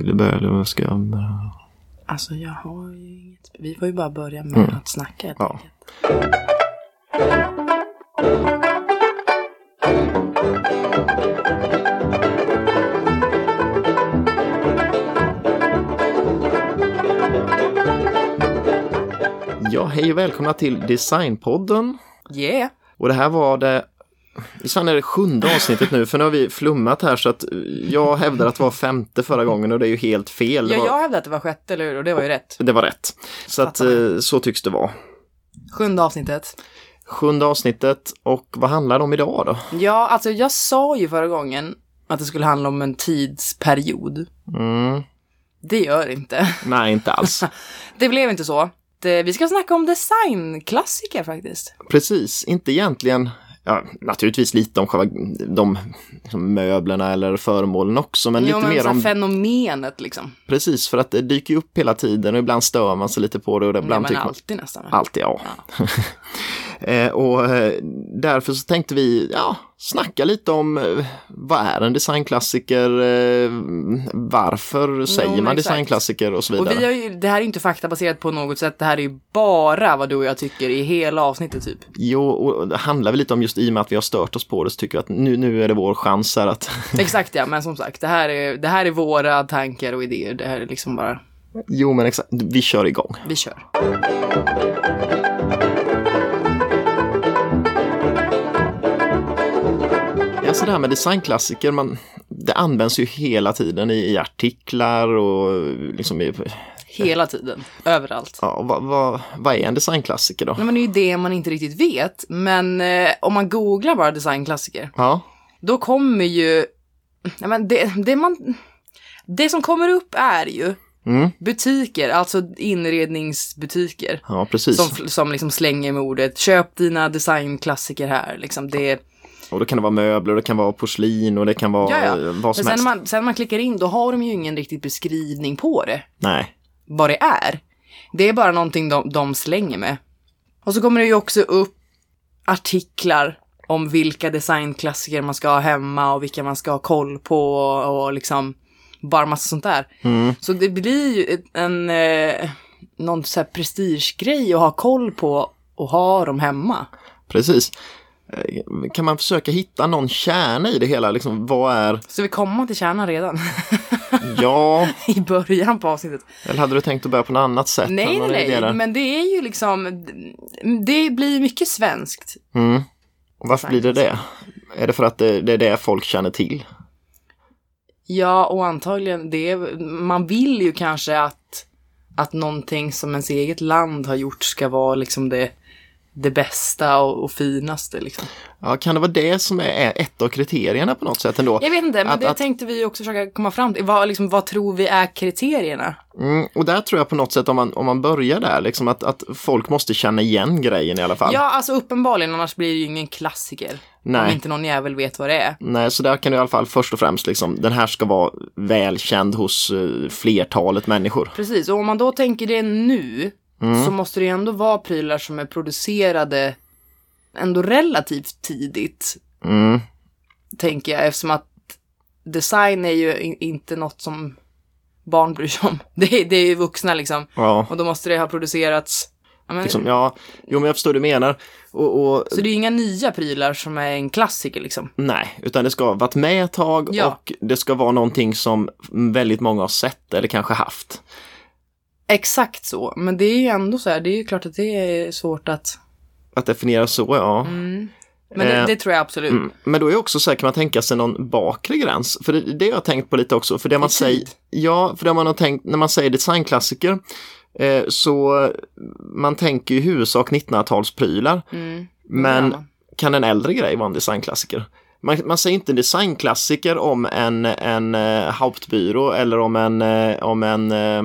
Vill du börja eller ska jag börja? Alltså jag har ju inget. Vi får ju bara börja med att snacka helt Ja. enkelt. Ja, hej och välkomna till Designpodden. Yeah. Och det här var det, fan är det sjunde avsnittet nu, för nu har vi flummat här så att jag hävdar att det var femte förra gången och det är ju helt fel. Det Ja, var, jag hävdade att det var sjätte, eller hur? Och det var ju rätt. det var rätt. Så att eh, så tycks det vara. Sjunde avsnittet. Sjunde avsnittet och vad handlar det om idag då? Ja, alltså jag sa ju förra gången att det skulle handla om en tidsperiod. Mm, Det gör det inte. nej, inte alls. Det blev inte så. Vi ska snacka om designklassiker faktiskt. Precis, inte egentligen, ja, naturligtvis lite om själva de liksom, möblerna eller föremålen också, men jo, lite men mer om, fenomenet liksom. precis, för att det dyker upp hela tiden och ibland stör man sig lite på det och Ja, ibland men tycker man alltid nästan. Alltid, ja. eh, och eh, därför så tänkte vi, ja, snacka lite om eh, vad är en designklassiker, eh, varför säger men man designklassiker och så Och vidare. vi har ju, det här är inte faktabaserat på något sätt. Det här är ju bara vad du och jag tycker i hela avsnittet typ. Jo, och det handlar väl lite om just i och med att vi har stört oss på det så tycker jag att nu, nu är det vår chans här att, Exakt ja, men som sagt, det här är, det här är våra tankar och idéer. Det här är liksom bara, jo men exakt, vi kör igång. vi kör. Ja, så det här med designklassiker, man, det används ju hela tiden i, i artiklar och liksom i, Hela tiden, överallt. ja, vad, vad, vad är en designklassiker då? Nej, men det är ju det man inte riktigt vet. Men eh, om man googlar bara designklassiker, Ja, då kommer ju, nej, men det, det man, det som kommer upp är ju mm, butiker, alltså inredningsbutiker. ja precis. Som, som liksom slänger med ordet köp dina designklassiker här. Liksom det, Och då kan det vara möbler, det kan vara porslin och det kan vara ja, ja. vad Men som sen helst. när, man, sen när man klickar in då har de ju ingen riktig beskrivning på det. Nej, Vad det är. Det är bara någonting de, de slänger med. Och så kommer det ju också upp artiklar om vilka designklassiker man ska ha hemma och vilka man ska ha koll på och, liksom bara massa sånt där. mm, Så det blir ju en, eh, någon så här prestigegrej att ha koll på och ha dem hemma. precis. Eh, Kan man försöka hitta någon kärna i det hela? Liksom, vad är, Så vi kommer till kärnan redan ja, i början på avsnittet. eller hade du tänkt att börja på något annat sätt? Nej, nej, nej, men det är ju liksom, det blir mycket svenskt. Mm. Och varför blir det det? Är det för att det, det är det folk känner till? Ja, och antagligen det, man vill ju kanske att, att någonting som ens eget land har gjort ska vara liksom det, det bästa och, och finaste liksom. Ja, kan det vara det som är ett av kriterierna på något sätt ändå? Jag vet inte, men Att- det att- tänkte vi också försöka komma fram till. Vad, liksom, vad tror vi är kriterierna? Mm, och där tror jag på något sätt om man, om man börjar där, liksom att, att folk måste känna igen grejen i alla fall. Ja, alltså uppenbarligen, annars blir det ju ingen klassiker. Om Nej. inte någon jävel vet vad det är. Nej, så där kan du i alla fall först och främst liksom, den här ska vara välkänd hos eh, flertalet människor. Precis, och om man då tänker det nu Mm. så måste det ju ändå vara prylar som är producerade ändå relativt tidigt, Mm, tänker jag, eftersom att design är ju in, inte något som barn bryr sig om. Det är, det är ju vuxna liksom. ja, Och då måste det ha producerats. Ja, men, liksom, ja, jo men jag förstår du menar. Och, och Så det är ju inga nya prylar som är en klassiker liksom. nej, utan det ska ha varit med ett tag Ja. och det ska vara någonting som väldigt många har sett eller kanske haft. Exakt så, men det är ju ändå så här, det är ju klart att det är svårt att... Att definiera så, ja. Men det, Eh, det tror jag absolut. Mm. Men då är också så här, kan man tänka sig någon bakre gräns? För det, det har jag tänkt på lite också. För det man I säger, tid? ja, för det man har tänkt, när man säger designklassiker, eh, så man tänker ju i huvudsak 1900-talsprylar. Mm, Men man. kan en äldre grej vara en designklassiker? Man, man säger inte designklassiker om en, en uh, Hauptbyrå eller om en, eh, om en eh,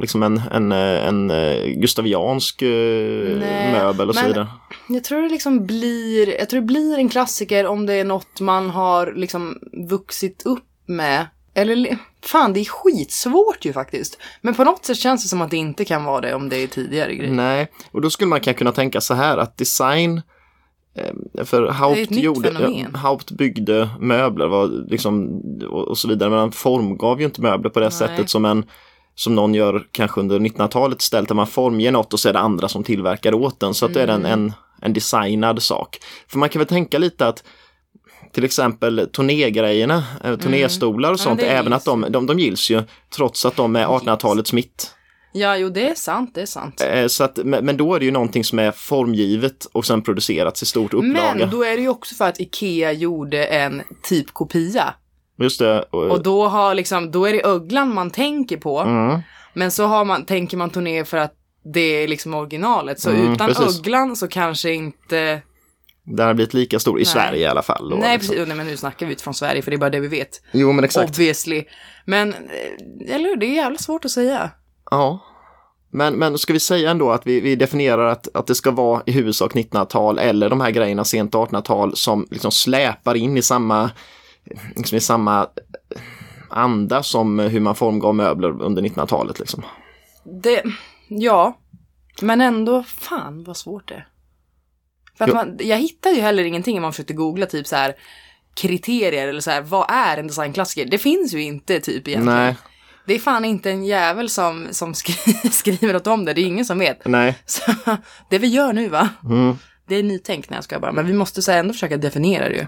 liksom en, en, eh, en eh, gustaviansk eh, Nej, möbel och så vidare. Jag tror det liksom blir, jag tror det blir en klassiker om det är något man har liksom vuxit upp med. Eller fan, det är skitsvårt ju faktiskt. Men på något sätt känns det som att det inte kan vara det om det är tidigare grejer. Nej, och då skulle man kanske kunna tänka så här att design för Haupt, gjorde. Haupt byggde möbler var liksom, och, och så vidare, men han formgav ju inte möbler på det Nej. sättet som en som någon gör kanske under 1900-talet istället, där man formger något och så är det andra som tillverkar åt den. Så att det är Mm. en, en, en designad sak. För man kan väl tänka lite att till exempel turnégrejerna, eh, turnéstolar och Mm. Ja, sånt, det även gills att de, de, de gills ju trots att de är 1800-talets mitt. Ja, jo det är sant, det är sant. Eh, Så att, men men då är det ju någonting som är formgivet och sen producerats i stort upplaga. Men då är det ju också för att Ikea gjorde en typkopia. Just det. Och, då har liksom, då är det öglan man tänker på. mm, Men så har man, tänker man turné för att det är liksom originalet. Så Mm, utan precis. öglan så kanske inte... den har blivit lika stor i Nej. Sverige i alla fall. Då, Nej, liksom. precis. Nej, men nu snackar vi utifrån Sverige för det är bara det vi vet. Jo, men exakt. Obviously. Men, eh, eller hur? Det är jävligt svårt att säga. Ja. Men, men ska vi säga ändå att vi, vi definierar att, att det ska vara i huvudsak 1900-tal eller de här grejerna sent 1800-tal som liksom släpar in i samma, liksom i samma anda som hur man formgav möbler under 1900-talet. Liksom. Det, ja. Men ändå, fan vad svårt det är. För att Jo. man, jag hittade ju heller ingenting om man försökte googla typ så här kriterier eller så här, vad är en designklassiker? Det finns ju inte typ egentligen. Nej, Det är fan inte en jävel som, som skri- skriver något om det, det är ingen som vet. nej. Så det vi gör nu va, Mm. det är nytänk när jag ska bara, men vi måste så här ändå försöka definiera det ju.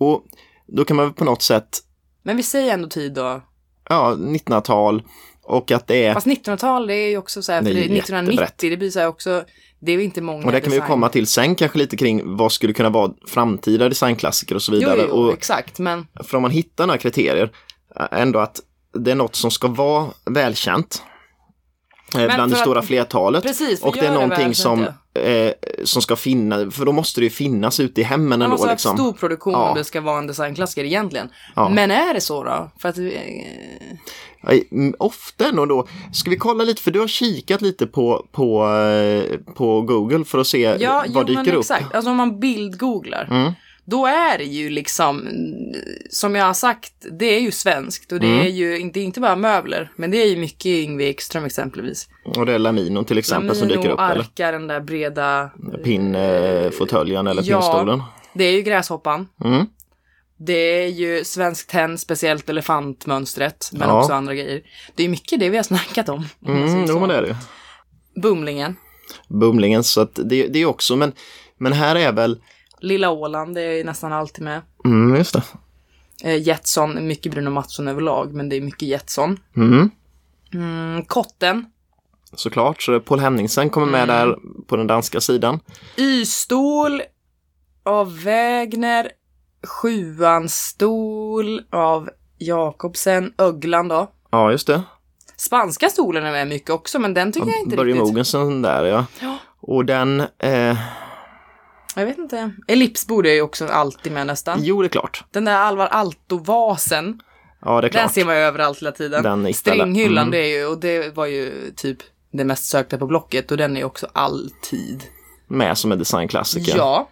Och då kan man väl på något sätt, Men vi säger ändå tid då. ja, 1900-tal och att det är Fast 1900-tal det är ju också så här, för Det är det, 1990 jättebrett. det blir så här också, det är ju inte många Och det kan vi ju design- komma till sen kanske lite kring vad skulle kunna vara framtida designklassiker och så Jo, vidare. jo, och exakt, men för om man hittar några kriterier, äh, ändå att det är något som ska vara välkänt. Eh, Men Bland det för stora att- flertalet. precis, och det är det någonting välkänt, som, eh, som ska finnas, för då måste det ju finnas ute i hemmen man ändå. måste ha Liksom. stor produktion Ja. om det ska vara en designklassiker egentligen. Ja. Men är det så då? För att, eh, mm, Ofta ändå då. Ska vi kolla lite, för du har kikat lite på, på, eh, på Google för att se ja, jo, vad dyker men upp. exakt. Alltså om man bildgooglar. Mm. Då är det ju liksom, som jag har sagt, det är ju svenskt och det Mm. är ju är inte bara möbler, men det är ju mycket Yngve Ekström exempelvis. Och det är laminon till exempel som dyker Lamino, upp. Eller Arka, den där breda, pinnfåtöljen eller Ja. pinnstolen. det är ju Gräshoppan. Mm. Det är ju Svenskt Tenn, speciellt elefantmönstret, men Ja. också andra grejer. Det är mycket det vi har snackat om. om Mm, jo, men det är det. Bumlingen, Bumlingen, så att det, det är också, men, men här är väl, Lilla Åland, det är ju nästan alltid med. mm, just det. Eh, Jetson, mycket Bruno Mattsson överlag, men det är mycket Jetson. Mm. Mm, Kotten, Såklart, så Paul Henningsen kommer med Mm. där på den danska sidan. Y-stol av Wägner, Sjuan stol av Jakobsen, Öglan då. Ja, just det. Spanska stolen är med mycket också, men den tycker jag inte Börje riktigt. Mogensen där, ja. Ja. Och den, eh, Jag vet inte. Ellips borde ju också alltid med nästan. jo det är klart. Den där Alvar Aalto-vasen, Ja, det är den klart. ser man ju överallt hela tiden. Den Stringhyllan, mm. det är ju, och det var ju typ det mest sökta på Blocket och den är ju också alltid. Med som en designklassiker. Ja,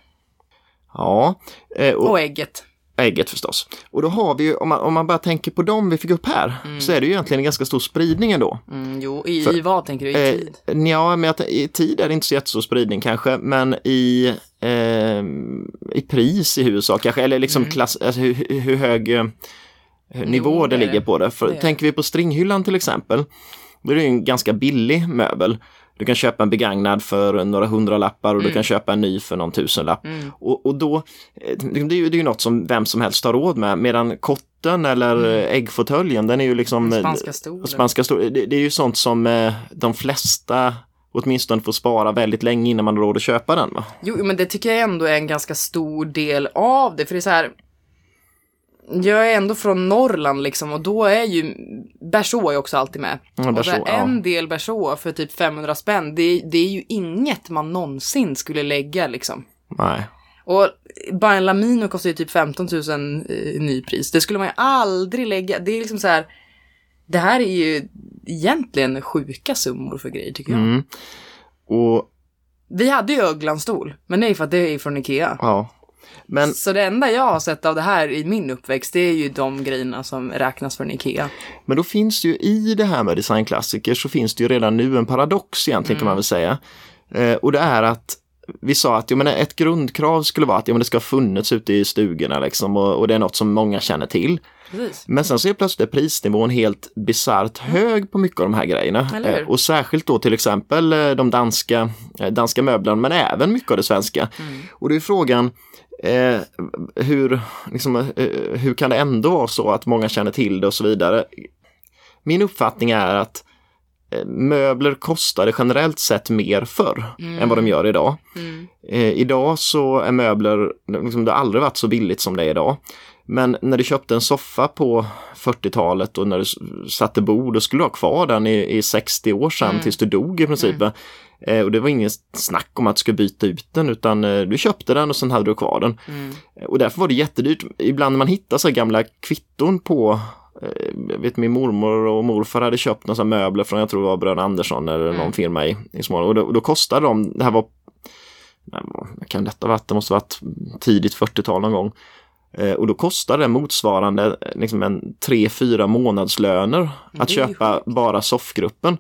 Ja. Eh, och och ägget. Ägget förstås. Och då har vi ju, om man, om man bara tänker på dem vi fick upp här, så är det ju egentligen en ganska stor spridning ändå. Mm, jo, i, För- i vad tänker du? I Eh, tid? ja, men att, i tid är det inte så jättestor spridning kanske, men i, eh, i pris i huvudsak kanske, eller liksom klass, alltså hur, hur- hur hög eh, nivå Jo, det det ligger på det. För Det tänker vi på stringhyllan till exempel, då är det ju en ganska billig möbel. Du kan köpa en begagnad för några hundralappar och du kan köpa en ny för någon tusenlapp. Mm. Och, och då, eh, det är ju det är något som vem som helst har råd med, medan kotten eller mm. äggfåtöljen, den är ju liksom... eh, Spanska stolen. Spanska stol, det, det är ju sånt som eh, de flesta åtminstone får spara väldigt länge innan man har råd att köpa den. Va? Jo, men det tycker jag ändå är en ganska stor del av det, för det är så här. Jag är ändå från Norrland liksom och då är ju Berså är också alltid med. Ja, och här, Berså, ja. en del Berså för typ 500 spänn, det, det är ju inget man någonsin skulle lägga liksom. Nej. Och bara en Lamino kostar ju typ 15 000 i nypris. Det skulle man ju aldrig lägga. Det är liksom så här. Det här är ju egentligen sjuka summor för grejer tycker jag. Mm. Och Vi hade ju öglanstol, men det är för att det är från Ikea. ja. Men, Så det enda jag har sett av det här i min uppväxt, det är ju de grejerna som räknas från Ikea. men då finns det ju i det här med designklassiker så finns det ju redan nu en paradox egentligen kan man väl säga. Eh, och det är att vi sa att jo, men ett grundkrav skulle vara att men det ska ha funnits ute i stugorna liksom, och, och det är något som många känner till. Precis. Men sen så är plötsligt prisnivån helt bisarrt hög på mycket av de här grejerna. Eh, Och särskilt då till exempel eh, de danska, eh, danska möblerna men även mycket av det svenska. Och det är frågan eh, hur, liksom, eh, hur kan det ändå vara så att många känner till det och så vidare. Min uppfattning är att eh, möbler kostade generellt sett mer förr än vad de gör idag. Eh, idag så är möbler, liksom, det har aldrig varit så billigt som det är idag. Men när du köpte en soffa på 40-talet och när du satte bord, då skulle du ha kvar den i, i 60 år sedan tills du dog i princip. Eh, och det var ingen snack om att du skulle byta ut den utan eh, du köpte den och sen hade du kvar den. Eh, Och därför var det jättedyrt. Ibland när man hittar så här gamla kvitton på eh, jag vet min mormor och morfar hade köpt några möbler från, jag tror det var Bröderna Andersson eller någon firma i, i Småland. Och då, och då kostade de, det här var, nej, kan detta varit? Det måste varit tidigt 40-tal någon gång. Eh, och då kostade det motsvarande eh, liksom en 3-4 månadslöner att är ju köpa bara soffgruppen.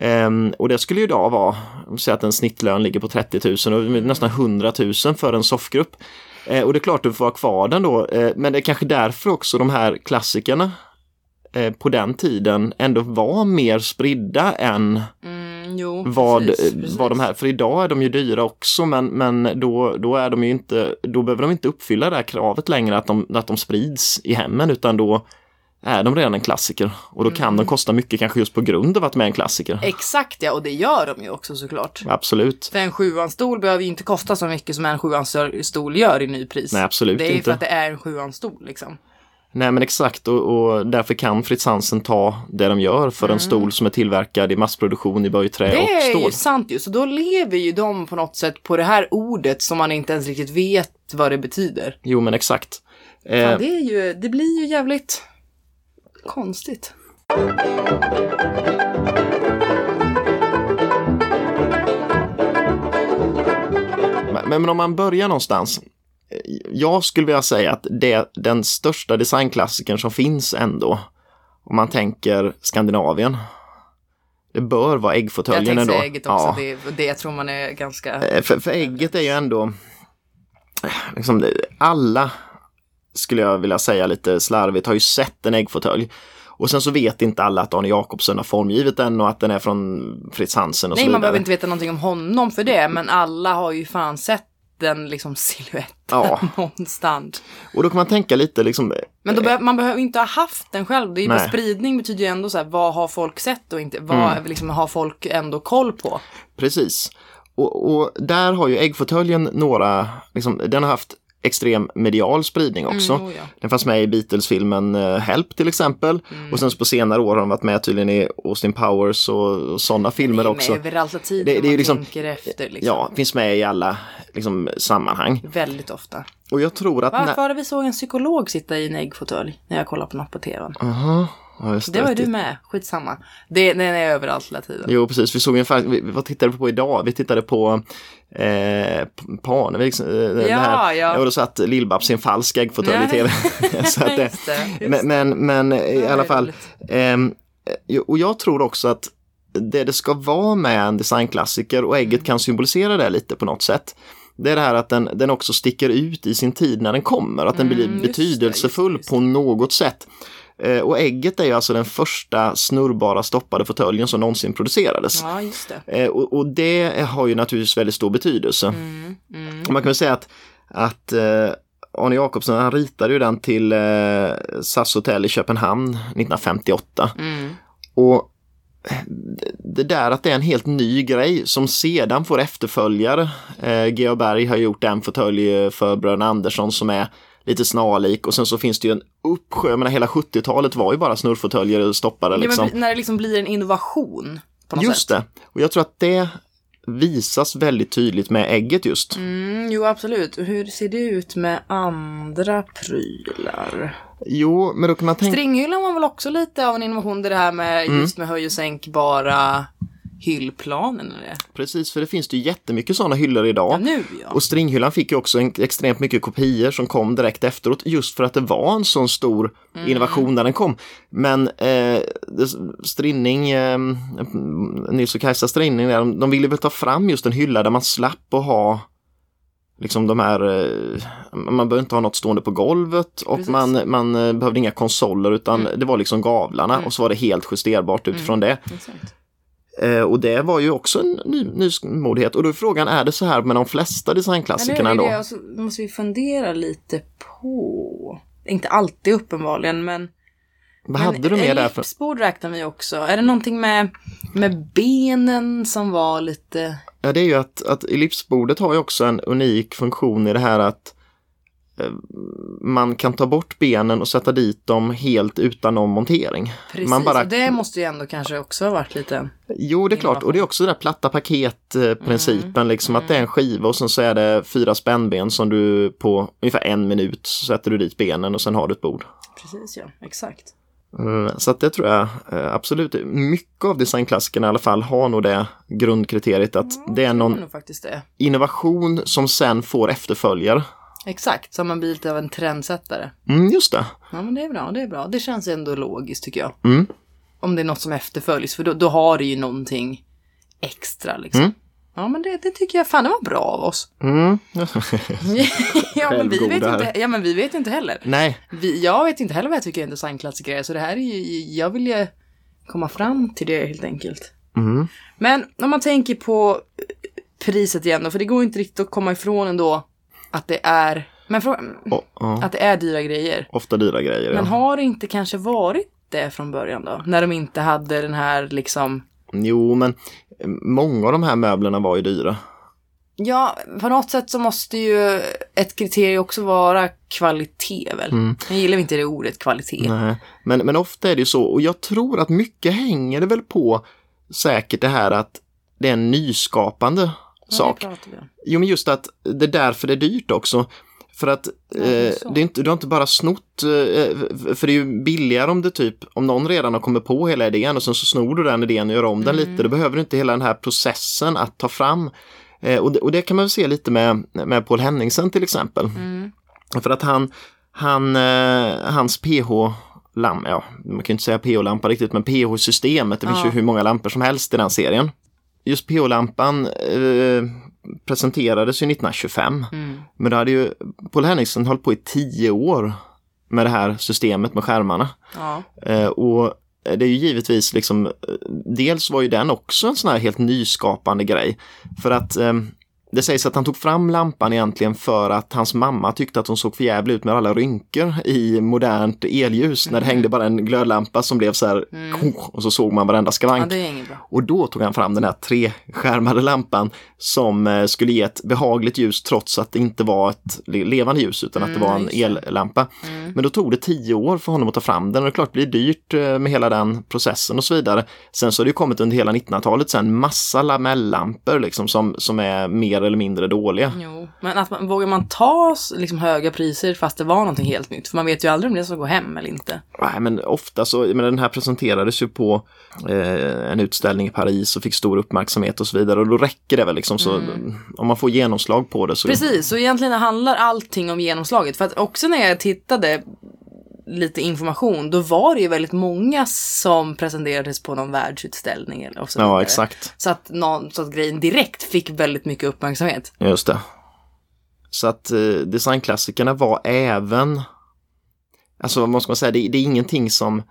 Ehm, och det skulle ju idag vara, säg att en snittlön ligger på 30 000 och nästan 100 000 för en soffgrupp. Eh, och det är klart du får ha kvar den då, eh, men det är kanske därför också de här klassikerna eh, på den tiden ändå var mer spridda än Mm, jo, vad, precis, eh, precis. vad de här, för idag är de ju dyra också men, men då, då är de ju inte, då behöver de inte uppfylla det här kravet längre att de, att de sprids i hemmen utan då är de redan en klassiker och då kan Mm. de kosta mycket kanske just på grund av att de är en klassiker. Exakt ja, och det gör de ju också såklart. Absolut. För en sjuanstol behöver ju inte kosta så mycket som en sjuanstol gör i nypris. Nej, absolut Det är ju inte. för att det är en sjuanstol liksom. Nej men exakt och, och därför kan Fritz Hansen ta det de gör för en stol som är tillverkad i massproduktion i böjträ Mm. Det och är stål. ju sant ju, så då lever ju de på något sätt på det här ordet som man inte ens riktigt vet vad det betyder. Jo men exakt. Fan, Eh, det, är ju, det blir ju jävligt konstigt. Men, men om man börjar någonstans. Jag skulle vilja säga att det är den största designklassikern som finns ändå. Om man tänker Skandinavien. Det bör vara Jag äggfåtöljen tänkte ändå. säga ägget också, Ja. det, det jag tror man är ganska... Eh, För, för ägget är ju ändå, eh, liksom, alla skulle jag vilja säga lite slarvigt har ju sett en äggfåtölj. Och sen så vet inte alla att Arne Jacobsen har formgivit den och att den är från Fritz Hansen och Nej, så man vidare. behöver inte veta någonting om honom för det, men alla har ju fan sett den liksom siluetten Ja. någonstans. Och då kan man tänka lite liksom, Men då behöver, man behöver inte ha haft den själv. Det är ju bara spridning betyder ju ändå så här, vad har folk sett och inte, vad Mm. liksom, har folk ändå koll på? Precis. Och, och där har ju äggfåtöljen några, liksom, den har haft extrem medial spridning också. Mm, oh ja. Den fanns med i Beatles-filmen eh, Help till exempel. Mm. Och sen på senare år har den varit med tydligen i Austin Powers och, och sådana filmer också. Överallt av tiden Det- det, är ju liksom- tänker efter. Liksom. Ja, finns med i alla liksom, sammanhang. Väldigt ofta. Och jag tror att... Varför när- var det vi såg en psykolog sitta i en äggfåtölj när jag kollade på något på tvn? Aha, ja, just Det var ju du med, skitsamma. Det, den är överallt hela tiden. Jo, precis. Vi såg en vi, vad tittade vi på idag? Vi tittade på eh, Parneviks, eh, det Ja, ja. Och då satt Lill-Babs i en falsk äggfåtölj i tv. Så att det, Just det, just men, men, men i Ja, alla fall. ehm, jo, och jag tror också att det det ska vara med en designklassiker och Mm. ägget kan symbolisera det lite på något sätt. Det är det här att den, den också sticker ut i sin tid när den kommer, att den blir Mm, just det, betydelsefull just det, på något sätt. Eh, Och ägget är ju alltså den första snurrbara stoppade fåtöljen som någonsin producerades. Ja, just det. Eh, Och, och det har ju naturligtvis väldigt stor betydelse. Mm, mm. Man kan väl säga att, att eh, Arne Jacobsen han ritade ju den till eh, SAS hotell i Köpenhamn 1958. Mm. Och det där att det är en helt ny grej som sedan får efterföljare. Eh, Georg Berg har gjort en fåtölj för Bröderna Andersson som är lite snarlik och sen så finns det ju en uppsjö, jag menar hela 70-talet var ju bara snurrfåtöljer stoppade Ja, liksom. men när det liksom blir en innovation på något Just sätt. det, och jag tror att det visas väldigt tydligt med ägget just. Mm, jo, absolut. Hur ser det ut med andra prylar? Jo, men då kan man tänka... Stringhyllan var väl också lite av en innovation, det här med Mm. just med höj och sänkbara hyllplanen eller? Precis, för det finns det ju jättemycket sådana hyllor idag. Ja, nu ja. Och stringhyllan fick ju också en, extremt mycket kopior som kom direkt efteråt just för att det var en sån stor Mm. innovation när den kom. Men eh, Strinning, eh, Nils och Kajsa Strinning, de, de ville väl ta fram just en hylla där man slapp att ha liksom de här, eh, man behöver inte ha något stående på golvet och Precis. Mm. man, man eh, behövde inga konsoler utan det var liksom gavlarna och så var det helt justerbart utifrån det. Exakt. Eh, och det var ju också en ny, nymodighet. Och då är frågan, är det så här med de flesta designklassikerna ändå? hur? Det alltså, måste vi fundera lite på. Inte alltid uppenbarligen, men Vad hade du med där för? Ellipsbord räknar vi också. Är det någonting med, med benen som var lite... Ja, det är ju att, att ellipsbordet har ju också en unik funktion i det här att man kan ta bort benen och sätta dit dem helt utan någon montering. Precis, Man bara- och det måste ju ändå kanske också ha varit lite... Jo, det är klart. Och det är också den där platta paketprincipen, liksom att det är en skiva och sen så är det fyra spännben som du på ungefär en minut sätter du dit benen och sen har du ett bord. Precis ja, exakt. Mm, Så att det tror jag eh, absolut. Mycket av designklassikerna i alla fall har nog det grundkriteriet att det är någon det. innovation som sen får efterföljare. Exakt, så man blir lite av en trendsättare. Mm, just det. Ja men det är bra, det är bra. Det känns ändå logiskt tycker jag. Mm. Om det är något som efterföljs, för då, då har det ju någonting extra liksom. Mm. Ja men det, det tycker jag, fan det var bra av oss. Mm. ja, men vi vet inte, ja men vi vet inte heller. Nej, Vi, jag vet inte heller vad jag tycker en designklassiker är, så det här är ju, jag vill ju komma fram till det helt enkelt. Mm. Men om man tänker på priset igen då, för det går inte riktigt att komma ifrån ändå att det är, men fråga, O- ja. att det är dyra grejer. ofta dyra grejer. Men Ja. har det inte kanske varit det från början då? När de inte hade den här liksom, Jo, men eh, många av de här möblerna var ju dyra. ja, på något sätt så måste ju ett kriterium också vara kvalitet väl? Jag gillar inte det ordet kvalitet. Nej. Men, men ofta är det ju så, och jag tror att mycket hänger det väl på säkert det här att det är en nyskapande sak. Jo, men just att det är därför det är dyrt också. För att det eh, det är inte, du har inte bara snott, eh, för det är ju billigare om det typ, om någon redan har kommit på hela idén och sen så snor du den idén och gör om den Mm. lite. Då behöver du inte hela den här processen att ta fram. Eh, och, det, och det kan man väl se lite med, med Paul Henningsen till exempel. Mm. För att han, han eh, hans PH lampa, ja, man kan inte säga PH-lampa riktigt, men PH-systemet, det finns Ja. ju hur många lampor som helst i den serien. Just PH-lampan eh, presenterades ju 1925, Mm. men då hade ju Paul Henningsen hållit på i tio år med det här systemet med skärmarna. Ja. Eh, och det är ju givetvis liksom, eh, dels var ju den också en sån här helt nyskapande grej. För att eh, det sägs att han tog fram lampan egentligen för att hans mamma tyckte att hon såg för jävligt ut med alla rynkor i modernt elljus när det hängde bara en glödlampa som blev så här och så såg man varenda ja, skavank. bra. Och då tog han fram den här treskärmade lampan som eh, skulle ge ett behagligt ljus trots att det inte var ett le- levande ljus utan att det var en just ellampa. Men då tog det tio år för honom att ta fram den och det är klart det blir dyrt eh, med hela den processen och så vidare. Sen så har det ju kommit under hela 1900-talet sen massa lamellampor liksom som, som är mer eller mindre dåliga. Jo, men att man, vågar man ta liksom höga priser fast det var någonting helt nytt? För man vet ju aldrig om det ska gå hem eller inte. Nej, men ofta så, men den här presenterades ju på eh, en utställning i Paris och fick stor uppmärksamhet och så vidare och då räcker det väl liksom så om man får genomslag på det så Precis, så egentligen handlar allting om genomslaget. För att också när jag tittade lite information, då var det ju väldigt många som presenterades på någon världsutställning eller så Ja, exakt. Så att, någon, så att grejen direkt fick väldigt mycket uppmärksamhet. Just det. Så att eh, designklassikerna var även, alltså vad ska man säga, det, det är ingenting som,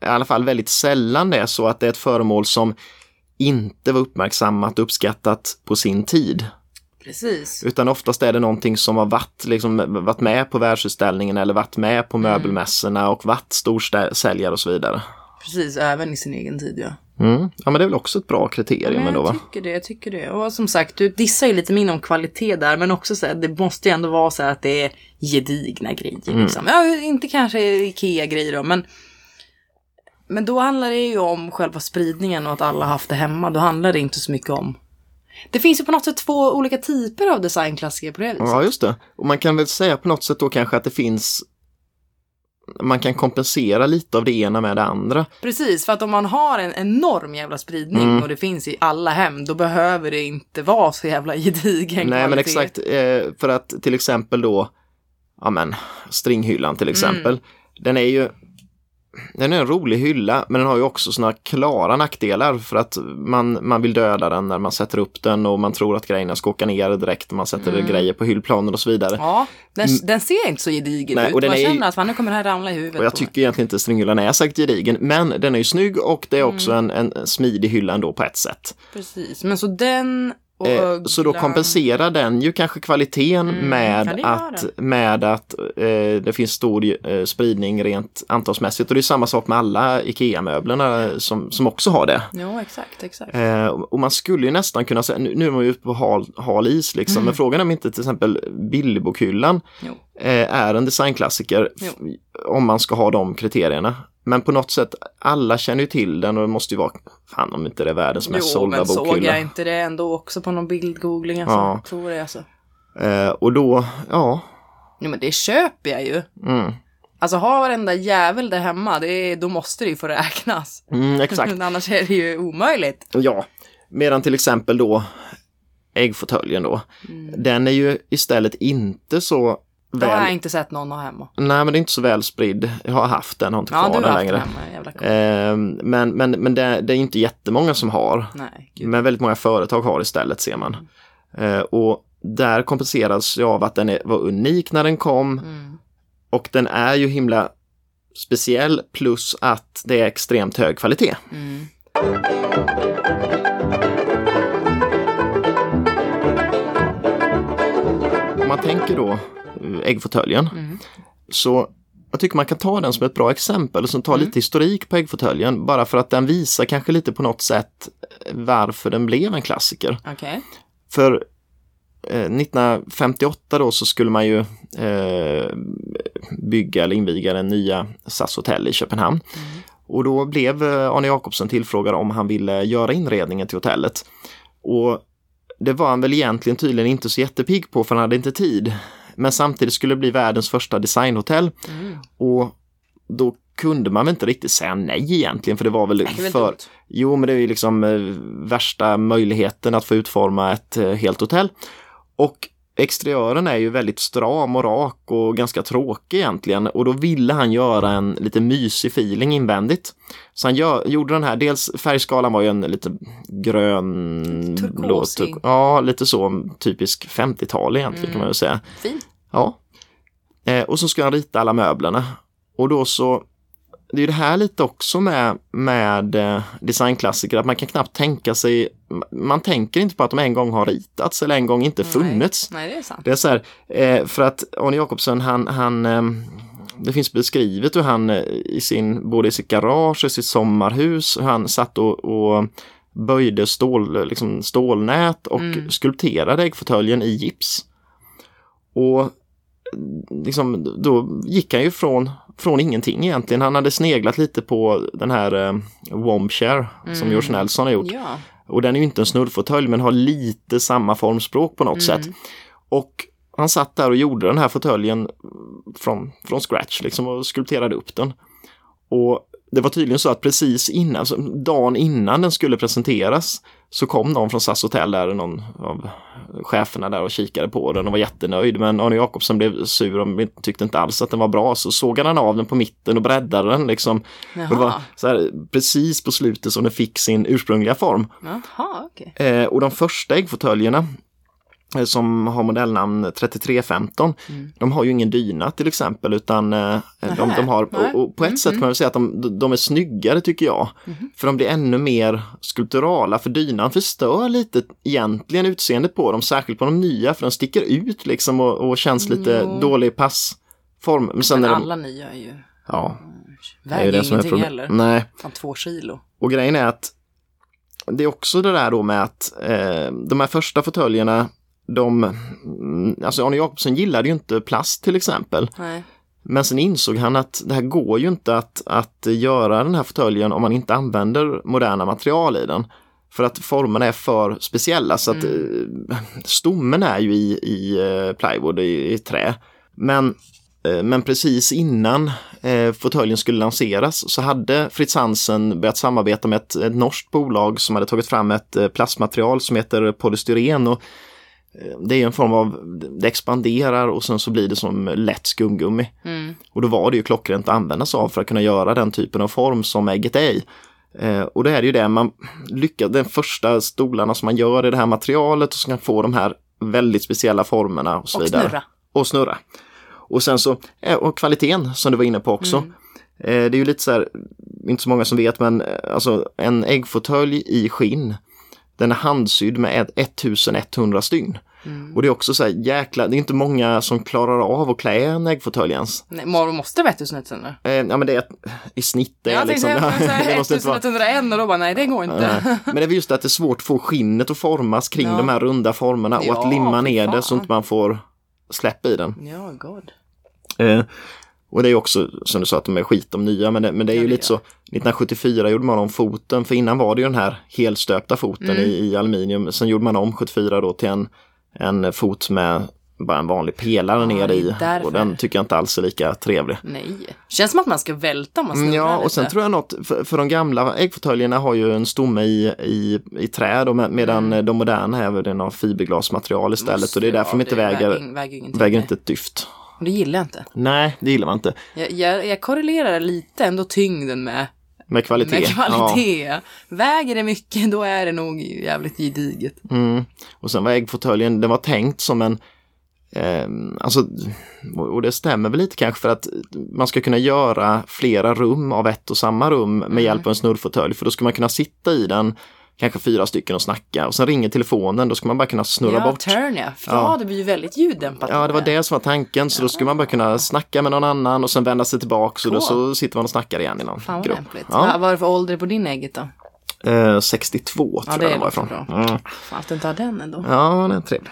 i alla fall väldigt sällan det är så att det är ett föremål som inte var uppmärksammat och uppskattat på sin tid. Precis. Utan oftast är det någonting som har varit, liksom, varit med på världsutställningen eller varit med Mm. på möbelmässorna och varit storsäljare och så vidare. Precis, även i sin egen tid ja. Mm. Ja men det är väl också ett bra kriterium Men ändå jag va? tycker det, jag tycker det. Och som sagt, du dissar ju lite min om kvalitet där, men också så här, det måste ju ändå vara så här att det är gedigna grejer. Liksom. Ja, inte kanske Ikea-grejer då, men men då handlar det ju om själva spridningen och att alla haft det hemma. Då handlar det inte så mycket om... Det finns ju på något sätt två olika typer av designklassiker på det viset. Ja, just det. Och man kan väl säga på något sätt då kanske att det finns man kan kompensera lite av det ena med det andra. Precis, för att om man har en enorm jävla spridning Mm. och det finns i alla hem, då behöver det inte vara så jävla gedigen Nej men kvalitet. exakt, eh, för att till exempel då, ja men stringhyllan till exempel, Mm. den är ju den är en rolig hylla men den har ju också såna klara nackdelar för att man, man vill döda den när man sätter upp den och man tror att grejerna ska åka ner direkt när man sätter Mm. grejer på hyllplanen och så vidare. Ja, den, den ser inte så gedigen Nej, ut. och den Man är känner att fan, nu kommer det här ramla i huvudet Och jag tycker egentligen inte stringhyllan är särskilt gedigen men den är ju snygg och det är också Mm. en, en smidig hylla ändå på ett sätt. Precis, men så den Eh, så då kompenserar den ju kanske kvaliteten Mm, med, att, med att eh, det finns stor eh, spridning rent antalsmässigt. Och det är samma sak med alla IKEA-möblerna som, som också har det. Jo, exakt, exakt. Eh, och man skulle ju nästan kunna säga, nu, nu är man ju ute på hal, hal is liksom, Mm. men frågan är om inte till exempel Bilderbokhyllan Jo. eh, är en designklassiker om man ska ha de kriterierna. Men på något sätt, alla känner ju till den och det måste ju vara, fan om inte det är världens mest Jo, sålda men såg bokhylla. jag inte det ändå också på någon bildgoogling? Alltså. Ja. Jag tror det alltså. Eh, och då, ja, Jo, men det köper jag ju. mm, Alltså ha varenda jävel där hemma, det är, då måste det ju få räknas. mm, exakt. Annars är det ju omöjligt. Ja, medan till exempel då äggfåtöljen då, Mm. den är ju istället inte så Det har jag väl, inte sett någon ha hemma. nej men det är inte så väl spridd. Jag har haft den, har inte Ja, kvar den längre. hemma, jävla cool. Eh, men men, men det, det är inte jättemånga som har, Nej, gud. men väldigt många företag har istället ser man. Eh, och där kompenseras jag av att den är, var unik när den kom Mm. och den är ju himla speciell plus att det är extremt hög kvalitet. Mm. Man tänker då eh, äggfåtöljen Mm. så jag tycker man kan ta den som ett bra exempel och sen ta Mm. lite historik på äggfåtöljen bara för att den visar kanske lite på något sätt eh, varför den blev en klassiker. Okej. För eh, 1958 då så skulle man ju eh, bygga eller inviga den nya SAS hotell i Köpenhamn. Och då blev eh, Arne Jacobsen tillfrågad om han ville göra inredningen till hotellet. Och det var han väl egentligen tydligen inte så jättepigg på för han hade inte tid. Men samtidigt skulle det bli världens första designhotell Mm. och då kunde man väl inte riktigt säga nej egentligen för det var väl Det för... dumt. Jo, men det är ju liksom eh, värsta möjligheten att få utforma ett eh, helt hotell. Och exteriören är ju väldigt stram och rak och ganska tråkig egentligen och då ville han göra en lite mysig feeling invändigt. Så han gör, gjorde den här, dels färgskalan var ju en lite grön... Turkosig. ja, lite så typisk 50-tal egentligen kan man väl säga. Fin. Ja. Eh, och så ska han rita alla möblerna. Och då så, det är det här lite också med, med eh, designklassiker, att man kan knappt tänka sig, man tänker inte på att de en gång har ritats eller en gång inte funnits. Nej, nej, det är sant. Det är så här, eh, för att Arne Jacobsen, han, han eh, det finns beskrivet hur han i sin, både i sitt garage och sitt sommarhus, hur han satt och, och böjde stål, liksom stålnät och Mm. skulpterade äggfåtöljen i gips. Och liksom, då gick han ju från, från ingenting egentligen. Han hade sneglat lite på den här eh, Wombshare som Mm. George Nelson har gjort. Ja. Och den är ju inte en snurrfåtölj men har lite samma formspråk på något Mm. sätt. Och han satt där och gjorde den här fåtöljen från, från scratch liksom och skulpterade upp den. Och det var tydligen så att precis innan, alltså dagen innan den skulle presenteras så kom någon från SAS hotell där, någon av cheferna där och kikade på den och var jättenöjd. Men Arne Jacobsen blev sur och tyckte inte alls att den var bra. Så sågade han av den på mitten och breddade den liksom. Det var så här, precis på slutet som den fick sin ursprungliga form. Jaha, okej. Eh, och de första äggfåtöljerna som har modellnamn 3315, Mm. de har ju ingen dyna till exempel utan eh, de, Nähä, de har, och, och på ett sätt kan man väl säga att de, de är snyggare tycker jag. Mhm. För de blir ännu mer skulpturala för dynan förstör lite egentligen utseendet på dem, särskilt på de nya för de sticker ut liksom och, och känns lite Jo. dålig passform. Men sen Men är de, alla nya är ju, ja, är väger ju som ingenting heller. Nej. Fan, två kilo. Och grejen är att det är också det där då med att eh, de här första fåtöljerna, de, mm, alltså Arne Jacobsen gillade ju inte plast till exempel. Nej. Men sen insåg han att det här går ju inte att, att göra den här fåtöljen om man inte använder moderna material i den. För att formerna är för speciella så att eh, stommen är ju i, i eh, plywood, i, i trä. Men Eh, Men precis innan eh, fåtöljen skulle lanseras så hade Fritz Hansen börjat samarbeta med ett, ett norskt bolag som hade tagit fram ett plastmaterial som heter polystyren. Och, det är en form av, det expanderar och sen så blir det som lätt skumgummi. Och då var det ju klockrent att använda sig av för att kunna göra den typen av form som ägget är i. Eh, och det är ju det man lyckas, den första stolarna som man gör i det här materialet och som kan få de här väldigt speciella formerna och så Och vidare. snurra. Och snurra. Och sen så, eh, och kvaliteten som du var inne på också. Mm. Eh, Det är ju lite så här, inte så många som vet, men eh, alltså en äggfåtölj i skinn, den är handsydd med ett- 1100 stygn. Mm. Och det är också så här jäkla, det är inte många som klarar av att klä en äggfåtölj ens. Nej, måste vara 1100. Eh, ja men det är i snitt det Jag liksom, tänkte det måste inte vara 1101 och då bara nej det går inte. Nej. Men det är just att det är svårt att få skinnet att formas kring Ja. de här runda formerna och Ja, att limma ner det så att man får släpp i den. Ja, god. Eh, och det är också som du sa att de är skit de nya men det, men det är Ja, ju lite så 1974 gjorde man om foten för innan var det ju den här helstöpta foten Mm. i, i aluminium. Sen gjorde man om 74 då till en, en fot med bara en vanlig pelare ner det är i därför. och den tycker jag inte alls är lika trevlig. Nej. Känns som att man ska välta om man snurrar Ja, lite. och sen tror jag något, för, för de gamla äggfåtöljerna har ju en stomme i, i, i trä med- medan de moderna är den av fiberglasmaterial istället och det är därför de inte Ja, väger, väger, väger väger inte ett dyft. Det gillar jag inte. Nej, det gillar man inte. Jag, jag, jag korrelerar lite ändå tyngden med, Med kvalitet. med kvalitet. Väger det mycket då är det nog jävligt gediget. Ja. Mm. Och sen var äggfåtöljen, den var tänkt som en Eh, alltså, och det stämmer väl lite kanske för att man ska kunna göra flera rum av ett och samma rum med Mm. hjälp av en snurrfåtölj. För då ska man kunna sitta i den, kanske fyra stycken och snacka. Och sen ringer telefonen, då ska man bara kunna snurra ja, bort. turn ja. För Ja. ja, det blir ju väldigt ljuddämpat. Ja, det var det som var tanken. Så då skulle man bara kunna snacka med någon annan och sen vända sig tillbaka och då så sitter man och snackar igen i någon Fan vad grupp. lämpligt. Ja. Vad är det för ålder på din ägget då? Eh, 62 Ja, tror det jag den var ifrån. bra. Mm. Fan att du inte har den ändå. Ja, den är trevlig.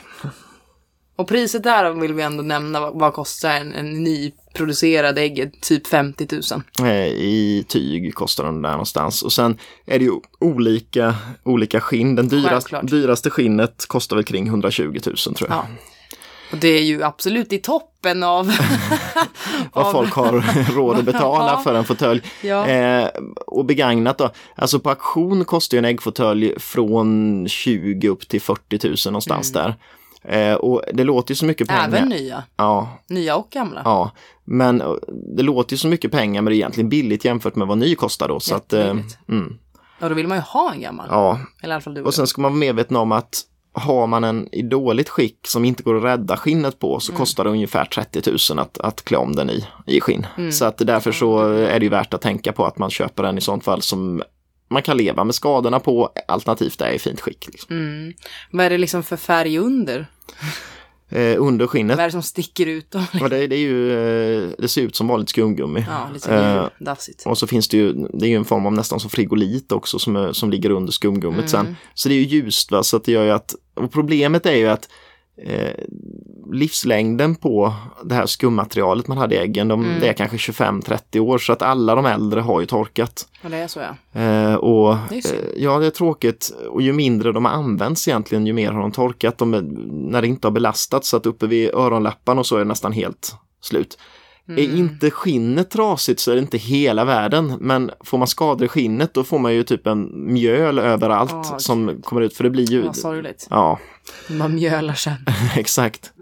Och priset där vill vi ändå nämna. Vad, vad kostar en, en nyproducerad ägget? Typ 50 000. Eh, I tyg kostar den där någonstans. Och sen är det ju olika, olika skinn. Den dyrast, dyraste skinnet kostar väl kring 120 000 tror jag. Ja. Och det är ju absolut i toppen av... Vad av- folk har råd att betala Ja. för en fåtölj. Ja. Eh, och begagnat då. Alltså på auktion kostar ju en äggfåtölj från 20 upp till 40 000 någonstans där. Eh, och det låter ju så mycket pengar. Mm. Även nya. Ja, Nya och gamla. ja. Men eh, det låter ju så mycket pengar men det är egentligen billigt jämfört med vad ny kostar då. Så att, eh, mm, Och då vill man ju ha en gammal. ja, Eller i alla fall du. Och sen ska man vara medveten om att har man en i dåligt skick som inte går att rädda skinnet på så kostar det ungefär 30 000 att, att klä om den i, i skinn. Så att därför så är det ju värt att tänka på att man köper den i sånt fall som man kan leva med skadorna på alternativt är i fint skick. Liksom. Mm. Vad är det liksom för färg under? Eh, under skinnet, Vad är det som sticker ut? Då? och det, det, är ju, eh, det ser ut som vanligt skumgummi. Ja, lite Eh, dassigt. Och så finns det ju, det är ju en form av nästan som frigolit också som, som ligger under skumgummit Mm. sen. Så det är ju ljust va, så att det gör ju att, och problemet är ju att eh, livslängden på det här skummaterialet man hade i äggen, de, Mm. det är kanske 25-30 år så att alla de äldre har ju torkat. Och det är så ja. Eh, och Det är synd. eh, ja, det är tråkigt och ju mindre de har använts egentligen, ju mer har de torkat. De, är- när det inte har belastats så att uppe vid öronläpparna och så är det nästan helt slut. Mm. Är inte skinnet trasigt så är det inte hela världen. Men får man skador i skinnet då får man ju typ en mjöl överallt Åh, som kommer ut. För det blir ju... Vad sorgligt. Ja, Man mjölar sen. exakt.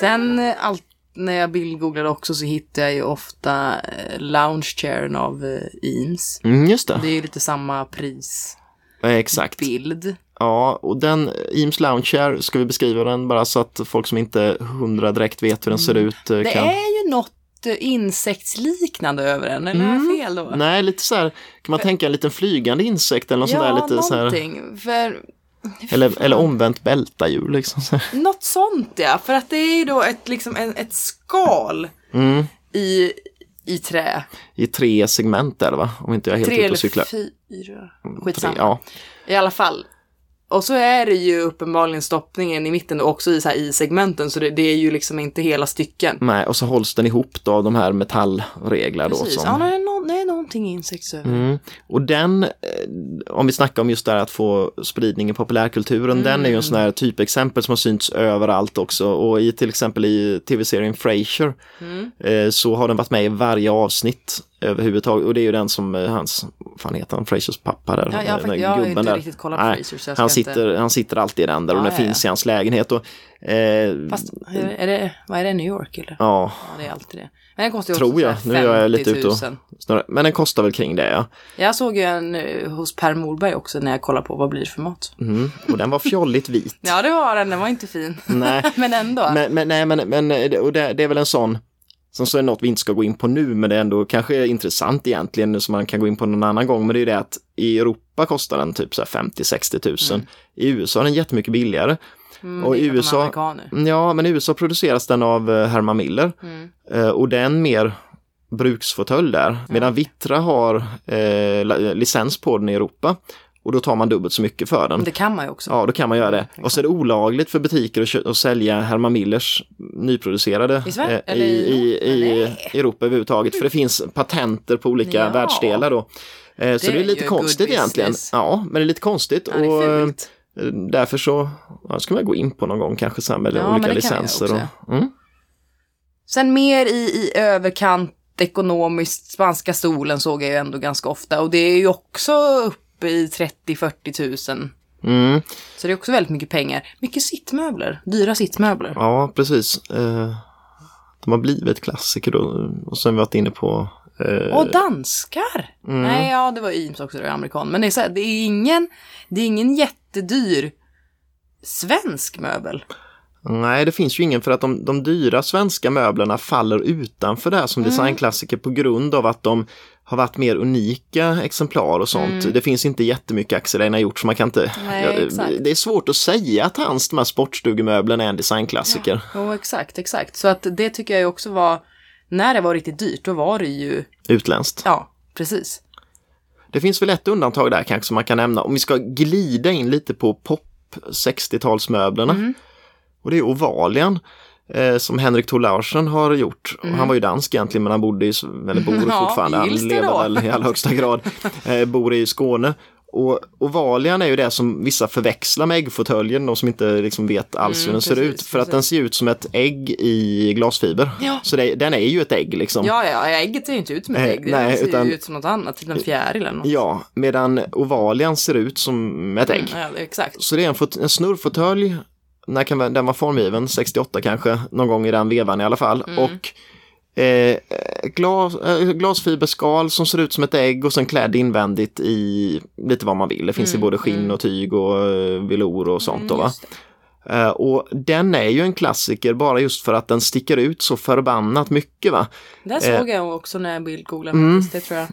Sen eh, allt, när jag bildgooglade också så hittar jag ju ofta eh, lounge chairen av eh, Eames. Mm, just det. Det är ju lite samma. Eh, Exakt. Ja, och den Eames Lounge Chair, ska vi beskriva den bara så att folk som inte hundra direkt vet hur den ser ut eh, Mm. Det kan... är ju något eh, insektsliknande över den, eller Mm. fel då? Nej, lite så här, kan man tänka en liten flygande insekt eller något sånt ja, där lite så här, någonting. För eller, eller omvänt bältadjur liksom. Så. här. något sånt ja, för att det är ju då ett, liksom en, ett skal Mm. i, i trä. I tre segment är det va? Om inte jag är helt Tre ute eller och cyklar. fyra. Tre, Skitsamma. ja. I alla fall. Och så är det ju uppenbarligen stoppningen i mitten och också i, så här, i segmenten, så det, det är ju liksom inte hela stycken. Nej, och så hålls den ihop då av de här metallregler då. Precis, Som, ja, någonting insektsöver. Mm. Och den, eh, om vi snackar om just det här att få spridning i populärkulturen, den är ju en sån här typexempel som har synts överallt också. Och i till exempel i tv-serien Frasier Mm. eh, så har den varit med i varje avsnitt överhuvudtaget. Och det är ju den som eh, hans, fan heter han, Frasiers pappa där? Ja, jag, den jag har inte där. riktigt kollat Nej, så jag Han sitter, inte... han sitter alltid i den där och Ja, den ja, finns ja. i hans lägenhet. Och, eh, Fast, är det, vad är det, New York eller? ja, Ja, det är alltid det. Men den kostar ju Tror jag. Nu är jag lite 50 ute 000. och- snarare, men den kostar väl kring det ja. Jag såg ju en eh, hos Per Morberg också när jag kollade på vad blir det för mat. Mm. Och den var fjolligt vit. Ja, det var den. Den var inte fin. Nej. men ändå. Men, men, nej, men, men och det, det är väl en sån som så är något vi inte ska gå in på nu, men det är ändå kanske intressant egentligen som man kan gå in på någon annan gång. Men det är ju det att i Europa kostar den typ så här 50-60 tusen. I USA är den jättemycket billigare. Mm, och det i USA-. Ja, men i USA produceras den av eh, Herman Miller Mm. Eh, och det är en mer bruksfåtölj där. Medan Vittra har eh, licens på den i Europa. Och då tar man dubbelt så mycket för den. Det kan man ju också. Ja, då kan man göra det. Och så är det olagligt för butiker att, att sälja Herman Millers nyproducerade I Sverige? eh, i, i- i. Europa överhuvudtaget. För det finns patenter på olika Ja. världsdelar då. Eh, Så Det det är lite konstigt egentligen. Ja, men det är lite konstigt. Ja, det och. Därför så ja, ska man gå in på någon gång kanske sen med Ja, olika licenser. Och, mm. Sen mer i, i överkant ekonomiskt, spanska stolen såg jag ju ändå ganska ofta. Och det är ju också uppe i 30-40 tusen. Mm. Så det är också väldigt mycket pengar. Mycket sittmöbler, dyra sittmöbler. Ja, precis. Eh, de har blivit klassiker då. Och sen har vi varit inne på eh, Och danskar! Mm. Nej, ja det var Eames också, det amerikan. Men det är, så här, det är ingen, det är ingen jättedyr svensk möbel. Nej, det finns ju ingen för att de, de dyra svenska möblerna faller utanför det här Mm. som designklassiker på grund av att de har varit mer unika exemplar och sånt. Det finns inte jättemycket Axel Einar gjort så man kan inte... Mm. Nej, Ja, det är svårt att säga att hans de här sportstugemöblerna är en designklassiker. Jo, exakt, exakt. Så att det tycker jag också var, när det var riktigt dyrt, då var det ju, Utländskt. ja, precis. Det finns väl ett undantag där kanske som man kan nämna om vi ska glida in lite på pop 60-talsmöblerna. Mm. Och det är Ovalian. Eh, som Henrik Thor har gjort. Och Han var ju dansk egentligen men han bodde i, eller bor Mm. Ja, fortfarande, han lever väl i allra högsta grad, eh, bor i Skåne. Och Ovalian är ju det som vissa förväxlar med äggfåtöljen, de som inte liksom vet alls hur Mm, den ser precis, ut. För att precis. den ser ut som ett ägg i glasfiber. Ja. Så det, den är ju ett ägg liksom. Ja, ja, ägget ser ju inte ut som ett Eh, ägg. Det nej, ser utan- ju ut som något annat, typ en fjäril eller något. Ja, medan Ovalian ser ut som ett ägg. Mm, ja, exakt. Så det är en, en snurrfåtölj, när kan den vara formgiven? 68 kanske, någon gång i den vevan i alla fall. Mm. Och eh, glas, eh, glasfiberskal som ser ut som ett ägg och sen klädd invändigt i lite vad man vill. Det finns i både skinn och tyg och eh, velour och sånt. Mm. Eh, och den är ju en klassiker bara just för att den sticker ut så förbannat mycket. va. Där såg jag också när jag bildgooglade Mm. det tror jag.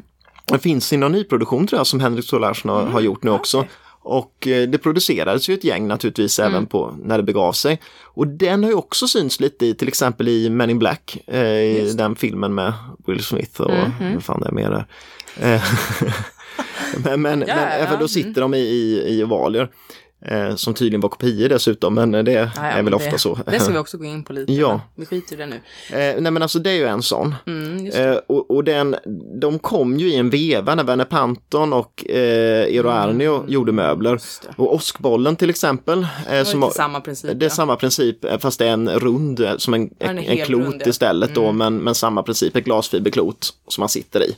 Det finns i någon nyproduktion tror jag som Henrik Solarsson har, har gjort nu också. Och eh, det producerades ju ett gäng naturligtvis även på när det begav sig. Och den har ju också synts lite i till exempel i Men in Black, eh, i den filmen med Will Smith och vad fan det är mer där. Eh, men men, Ja, men ja, då sitter de i, i, i ovalier. Eh, som tydligen var kopior dessutom, men det Ja, ja, är väl men ofta det, så. Det ska vi också gå in på lite. Ja. Vi skiter i det nu. Eh, nej men alltså det är ju en sån. Mm, det. Eh, och, och den, de kom ju i en veva när Werner Panton och eh, Eero gjorde möbler. Mm, Just det. Och åskbollen till exempel. Eh, Det var som har- samma princip. det är samma princip eh, fast det är en rund eh, som en, en, en klot rund, ja. Mm. istället då men, men samma princip, ett glasfiberklot som man sitter i.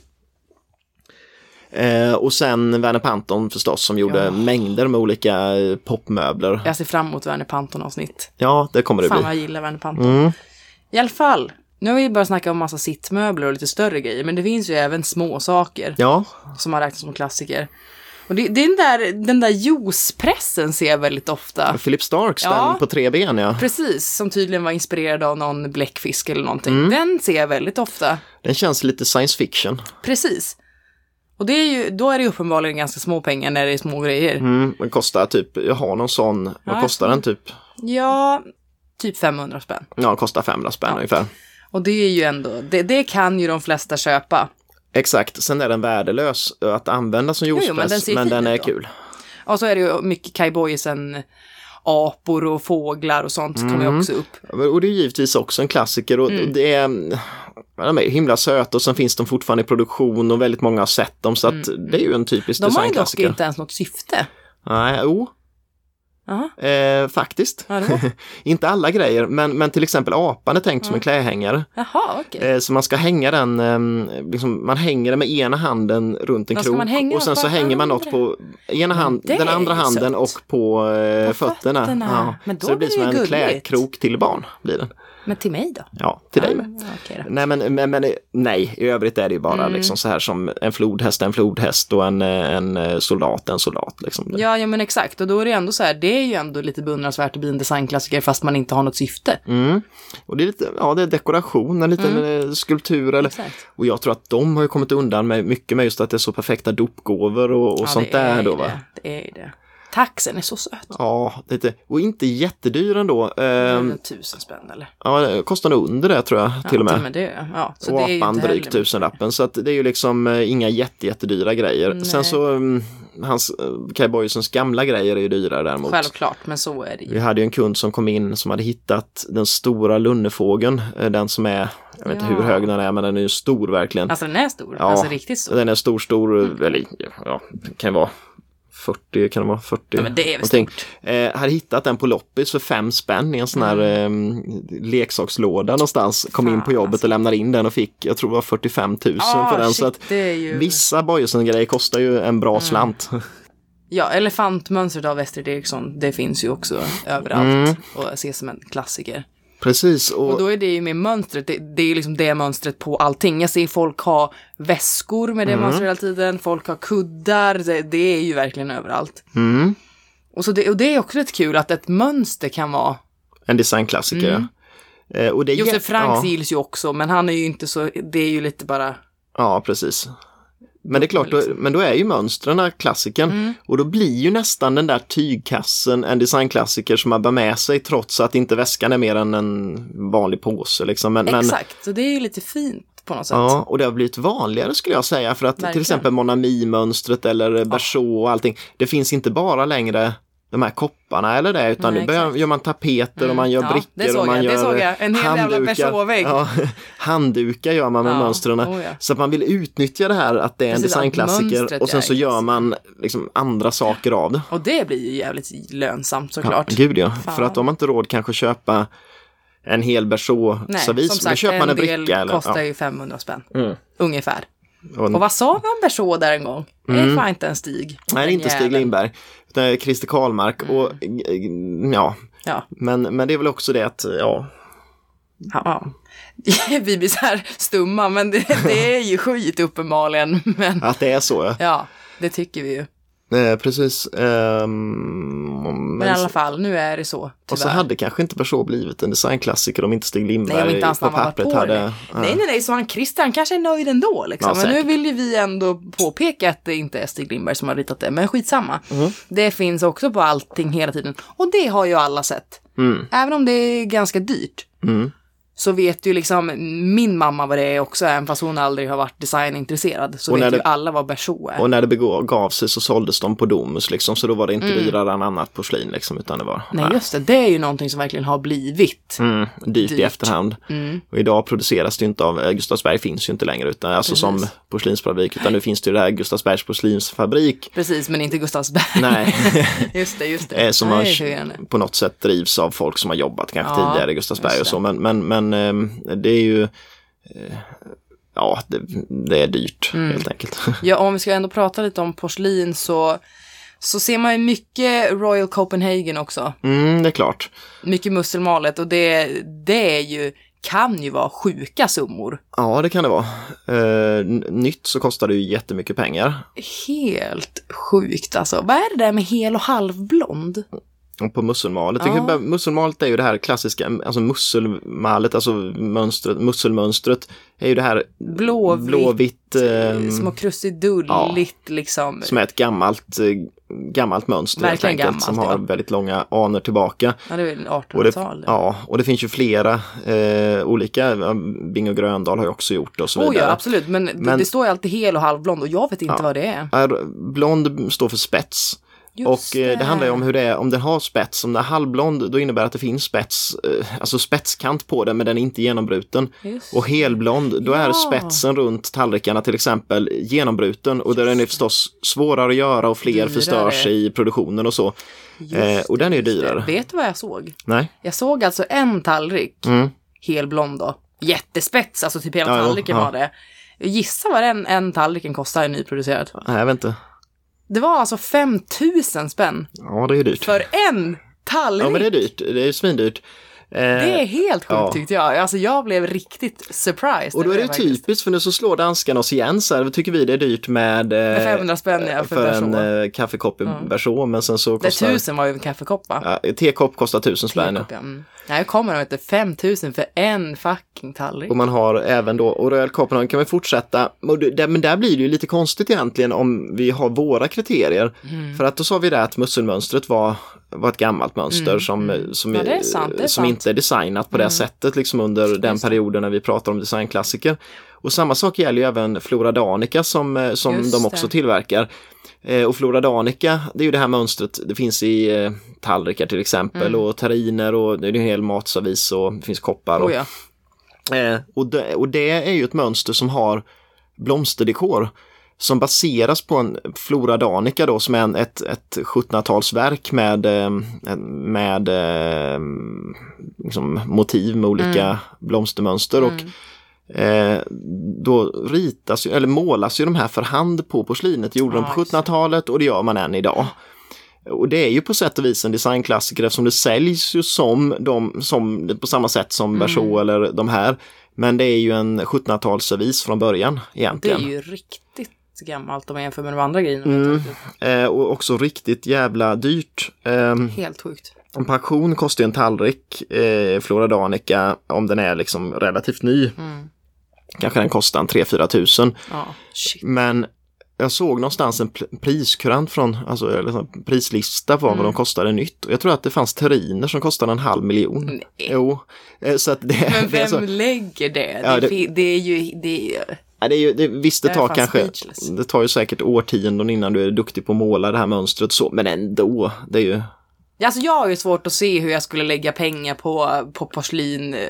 Eh, och sen Werner Panton förstås som gjorde Ja. mängder med olika eh, popmöbler. Jag ser fram emot Werner Panton-avsnitt. Ja, det kommer det Fan bli. vad jag gillar Werner Panton. Mm. I alla fall. Nu har vi bara snackat om massa sittmöbler och lite större grejer, men det finns ju även små saker Ja, som har räknats som klassiker. Och det, det är den där, den där juicepressen ser jag väldigt ofta. Philip Starks, Ja. den på tre ben ja. Precis, som tydligen var inspirerad av någon bläckfisk eller någonting. Mm. Den ser jag väldigt ofta. Den känns lite science fiction. Precis. Och det är ju, då är det ju uppenbarligen ganska små pengar när det är små grejer. Mm, den kostar typ, jag har någon sån, vad jag kostar den typ? Ja, typ 500 spänn. Ja, kostar 500 spänn Ja. ungefär. Och det är ju ändå, det, det kan ju de flesta köpa. Exakt, sen är den värdelös att använda som jo, men juicepress, den men den är då. kul. Och så är det ju mycket cowboysen, apor och fåglar och sånt kommer Mm. ju också upp. Och det är givetvis också en klassiker och Mm. det är, de är himla söta och sen finns de fortfarande i produktion och väldigt många har sett dem så att det är ju en typisk Mm. De har ju dock designklassiker. inte ens något syfte. Nej, jo, Jaha. Eh, faktiskt. Inte alla grejer, men, men till exempel apan är tänkt som en klädhängare. Jaha, okej. Eh, Så man ska hänga den, eh, liksom, man hänger den med ena handen runt en krok och sen så hänger man något på ena hand, den andra handen sött. och på, eh, På fötterna. fötterna. Ja. Men då så det blir som det en gulligt. klädkrok till barn. Blir den. Men till mig då? Ja, till dig med. Då. Nej men, men, men nej, i övrigt är det ju bara Mm. liksom så här som en flodhäst, en flodhäst och en, en eh, soldat, en soldat. Liksom. Ja, ja, men exakt. Och då är det ändå så här, det är ju ändå lite beundransvärt att bli en designklassiker fast man inte har något syfte. Mm. Och det är lite, ja det är dekoration, en liten eh, skulptur eller Exakt. Och jag tror att de har ju kommit undan med mycket med just att det är så perfekta dopgåvor och, och Ja, sånt där då va. Det, det är det. Taxen är så söt. Ja, lite. Och inte jättedyr ändå. Ehm, Mm. Tusen spänn eller? ja, det kostar nog under det tror jag till och med. Till och med det, ja. Så och det är ju apan drygt tusenlappen. Så att det är ju liksom eh, inga jätte, jättedyra grejer. Sen så, mm, hans, Kai Boysons gamla grejer är ju dyrare däremot. Självklart, men så är det ju. Vi hade ju en kund som kom in som hade hittat den stora lunnefågeln. eh, Den som är, jag vet inte Ja. hur hög den är, men den är ju stor verkligen. Alltså den är stor. Ja. Alltså riktigt stor. Den är stor, stor, eller ja, kan vara 40, kan det vara 40? Ja, men det är väl. Eh, hade hittat den på loppis för fem spänn i en sån här eh, leksakslåda någonstans. Kom in på Fan, jobbet alltså. och lämnade in den och fick, jag tror det var 45 000 för den. Så att ju... vissa Boyesen-grejer kostar ju en bra slant. Ja, elefantmönstret av Wester Eriksson, det finns ju också överallt och ses som en klassiker. Precis, Och och då är det ju med mönstret, det, det är ju liksom det mönstret på allting. Jag ser folk ha väskor med det mönstret hela tiden, folk har kuddar, det, det är ju verkligen överallt. mm, Och, så det, och det är också rätt kul att ett mönster kan vara, en designklassiker. Eh, och det är Josef Franks ja. gills ju också, men han är ju inte så, det är ju lite bara, Ja, precis. Men det är klart, då, men då är ju mönstren klassiken och då blir ju nästan den där tygkassen en designklassiker som man bär med sig trots att inte väskan är mer än en vanlig påse. Liksom. Men, men, exakt, så det är ju lite fint på något sätt. ja, och det har blivit vanligare skulle jag säga för att till Verkligen. exempel Monami-mönstret eller Bersot och allting, det finns inte bara längre de här kopparna eller det, utan Nej, nu börjar, gör man tapeter och man gör Ja, det brickor och man jag, gör. En hel handdukar. Ja, handdukar gör man med Ja, mönstren. oh ja. Så att man vill utnyttja det här att det är en Precis, att designklassiker och sen så gör man liksom andra saker av det. Och det blir ju jävligt lönsamt Ja, såklart. gud ja, Fan. för att har inte råd kanske köpa en hel men då köper man en en del bricka. Eller, kostar ja. ju 500 spänn. Mm. Ungefär. Och- Och vad sa vi om Bersot där en gång? Det är fan inte en Stig. Nej, det är inte Stig. Lindberg, utan Christer Karlmark. Och, eh, ja, Ja. men, men det är väl också det att, ja. ja. vi blir så här stumma, men det, det är ju skit uppenbarligen. Men att det är så. Ja. ja, det tycker vi ju. Eh, precis. ehm, men, Men i alla fall, nu är det så. och så Tyvärr. hade kanske inte Bersot blivit en designklassiker om inte Stig Lindberg Nej, inte på pappret på hade... det. Nej, nej, nej, så han Christian kanske är nöjd ändå liksom. Ja, men nu vill ju vi ändå påpeka att det inte är Stig Lindberg som har ritat det, men skitsamma. Mm. Det finns också på allting hela tiden. Och det har ju alla sett. Mm. Även om det är ganska dyrt. Mm. Så vet ju liksom min mamma vad det är också, även fast hon aldrig har varit designintresserad. Så Och vet när ju det- alla vad Bersot är. Och när det begav sig så såldes de på Domus liksom, så då var det inte dyrare än annat porslin liksom, utan det var Mm. Nej, just det. Det är ju någonting som verkligen har blivit. Mm, dyrt, i Dyrt. efterhand. Mm. Och idag produceras det ju inte av, eh, Gustavsberg finns ju inte längre utan alltså som Precis. porslinsfabrik utan nu finns det ju det här Gustavsbergs porslinsfabrik. Precis, men inte Gustavsberg. Nej, just det, just det. eh, som Nej, har, det på något sätt drivs av folk som har jobbat kanske Ja, tidigare i Gustavsberg och så men, men, men ehm, det är ju eh, Ja, det, det är dyrt Mm. helt enkelt. Ja, om vi ska ändå prata lite om porslin så, så ser man ju mycket Royal Copenhagen också. Mm, det är klart. Mycket musselmalet och det, det är ju, kan ju vara sjuka summor. Ja, det kan det vara. Eh, nytt så kostar det ju jättemycket pengar. Helt sjukt alltså. Vad är det där med hel och halvblond? På musselmalet. Ja. Musselmalet är ju det här klassiska, alltså musselmalet, alltså mönstret, musselmönstret är ju det här Blåvitt, blåvitt ehm, små krusidulligt liksom. som är ett gammalt, eh, gammalt mönster helt Verkligen enkelt, som gammalt, har ja. väldigt långa anor tillbaka. Ja, det är väl Och det, 1800-tal. ja, och det finns ju flera eh, olika, ja, Bing och Gröndal har ju också gjort det och så Oh ja, vidare. absolut. Men, det, Men- det står ju alltid hel och halvblond och jag vet inte Ja. vad det är. Är, blond står för spets Just och eh, det det. handlar ju om hur det är, om den har spets, om den är halvblond då innebär det att det finns spets, eh, alltså spetskant på den men den är inte genombruten. Just Och helblond, då är Ja. spetsen runt tallrikarna till exempel genombruten och där är den förstås svårare att göra och fler Dyrare. förstörs i produktionen och så. Eh, och den är ju dyrare. Vet du vad jag såg? Nej? Jag såg alltså en tallrik, Mm. helblond då. Jättespets, alltså typ hela Ja, tallriken ja. var det. Gissa vad den en tallriken kostar i nyproducerad. Nej, jag vet inte. Det var alltså 5000 spänn Ja, det är dyrt. för en tallrik. Ja, men det är dyrt. Det är svindyrt. Eh, Det är helt sjukt ja. tyckte jag. Alltså jag blev riktigt surprised. och då är det faktiskt. typiskt för nu så slår danskarna oss igen så här, tycker vi det är dyrt med, eh, Med 500 spänn ja, för, för en person. eh, kaffekopp i version men sen så Det kostar... tusen var ju en kaffekopp va? Ja, tekopp kostar tusen spänn. ja. Mm. Nej, kommer de inte 5000 för en fucking tallrik. Och man har även då, och Royal Copenhagen kan vi fortsätta, det- men där blir det ju lite konstigt egentligen om vi har våra kriterier. Mm. För att då sa vi det att musselmönstret var, var ett gammalt mönster som, som, Mm. Ja, det är sant, är som. Mm. inte är designat på det sättet liksom under den perioden när vi pratar om designklassiker. Och samma sak gäller ju även Flora Danica som, eh, som Just de också det. tillverkar. Eh, Och Flora Danica, det är ju det här mönstret, det finns i eh, tallrikar till exempel Mm. och terriner och det är en hel matservis och det finns koppar. Och, Oh, ja. Eh, och, det, och det är ju ett mönster som har blomsterdekor som baseras på en Flora Danica då som är en, ett, ett 1700-talsverk med, eh, med eh, liksom motiv med olika blomstermönster och eh, då ritas ju, eller målas ju de här för hand på porslinet. Det gjorde de på just det. 1700-talet och det gör man än idag. Och det är ju på sätt och vis en designklassiker eftersom det säljs ju som, de, som på samma sätt som Mm. Eller de här. Men det är ju en 1700-talsservis från början Det är egentligen. ju riktigt gammalt om man jämför med de andra grejerna. Mm. Eh, och också riktigt jävla dyrt. Ehm, Helt sjukt. en pension kostar ju en tallrik, eh, Flora Danica, om den är liksom relativt ny. Mm. Kanske den kostar en 3-4 tusen. Ja. Men jag såg någonstans en priskurant från, alltså här prislista på Mm. vad de kostade nytt. Och jag tror att det fanns terriner som kostade en halv miljon. Nej. Jo, eh, så att det, Men det vem så, lägger det? Ja, det, det- det är ju... Det är, ja, det är ju, det, visst det tar kanske, speechless. det tar ju säkert årtionden innan du är duktig på att måla det här mönstret så, men ändå, det är ju, Alltså jag har ju svårt att se hur jag skulle lägga pengar på, på porslin eh,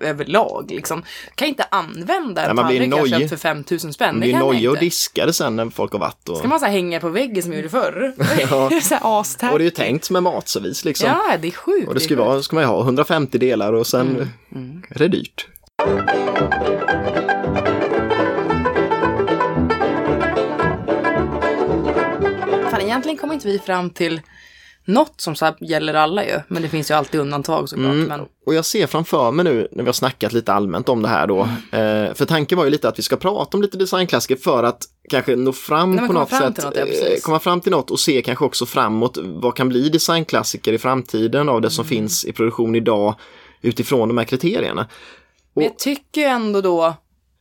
överlag liksom. Kan inte använda en Nej, tallrik jag köpt för 5000 spänn. man Det blir nojig och inte. diska det sen när folk har varit och, Ska man så hänga på väggen som jag gjorde förr? Ja. så här och det är ju tänkt en matservis liksom. Ja, det är sjukt. och det ska, sjukt. vara, ska man ju ha 150 delar och sen Mm, är det dyrt. Egentligen kommer inte vi fram till något som så gäller alla ju. Men det finns ju alltid undantag såklart. Mm. Men Och jag ser framför mig nu när vi har snackat lite allmänt om det här då. Mm. Eh, för tanken var ju lite att vi ska prata om lite designklassiker för att kanske nå fram Nej, på något fram sätt. något, ja, eh, komma fram till något och se kanske också framåt vad kan bli designklassiker i framtiden av det som Mm. finns i produktion idag utifrån de här kriterierna. men jag tycker ändå då,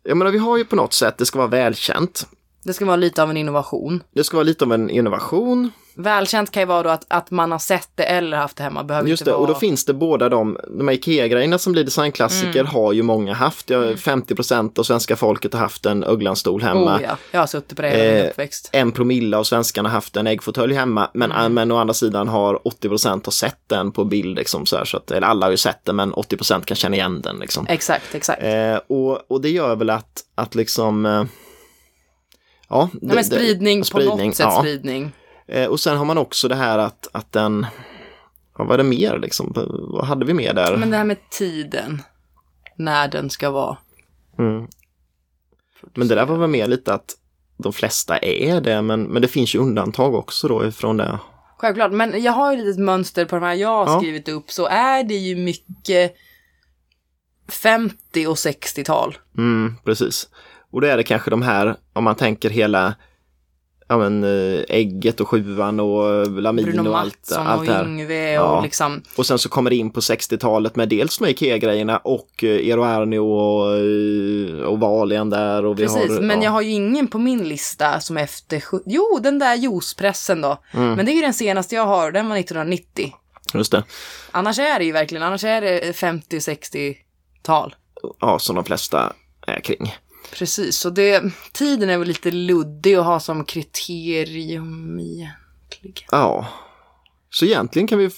Jag menar, vi har ju på något sätt, det ska vara välkänt. Det ska vara lite av en innovation. Det ska vara lite av en innovation. Välkänt kan ju vara då att, att man har sett det eller haft det hemma. Behöver Just inte det, vara... och då finns det båda de, de här IKEA-grejerna som blir designklassiker Mm. har ju många haft. Ja, 50% av svenska folket har haft en Ugglanstol hemma. Oh, ja. Jag har suttit på det hela min Eh, uppväxt. en promille av svenskarna har haft en äggfåtölj hemma men, Mm. men å andra sidan har 80% har sett den på bild. Liksom, så här, så att, eller alla har ju sett den men 80% kan känna igen den. Liksom. Exakt, exakt. Eh, och, och det gör väl att, att liksom eh, Ja, det, Nej, men spridning, det- på något sätt ja. spridning. Eh, och sen har man också det här att, att den Vad var det mer liksom? Vad hade vi mer där? Men det här med tiden. När den ska vara. Mm. Men det där var väl mer lite att de flesta är det, men, men det finns ju undantag också då ifrån det. Självklart, men jag har ju ett litet mönster på de här jag har Ja. skrivit upp. Så är det ju mycket 50 och 60-tal. Mm, precis. Och då är det kanske de här, om man tänker hela ja, men, eh, ägget och sjuan och eh, lamin Bruno och allt, Mattsson allt och det här. Yngve Ja. och liksom. Och sen så kommer det in på 60-talet med dels de här IKEA-grejerna och eh, Eero Aarnio och, eh, och Valien där. Och vi Precis, har, men ja. jag har ju ingen på min lista som efter... Jo, den där juicepressen då. Mm. Men det är ju den senaste jag har, den var 1990. Just det. Annars är det ju verkligen, annars är det 50-60-tal. Ja, som de flesta är kring. Precis, så det, tiden är väl lite luddig att ha som kriterium egentligen. Ja. Så egentligen kan vi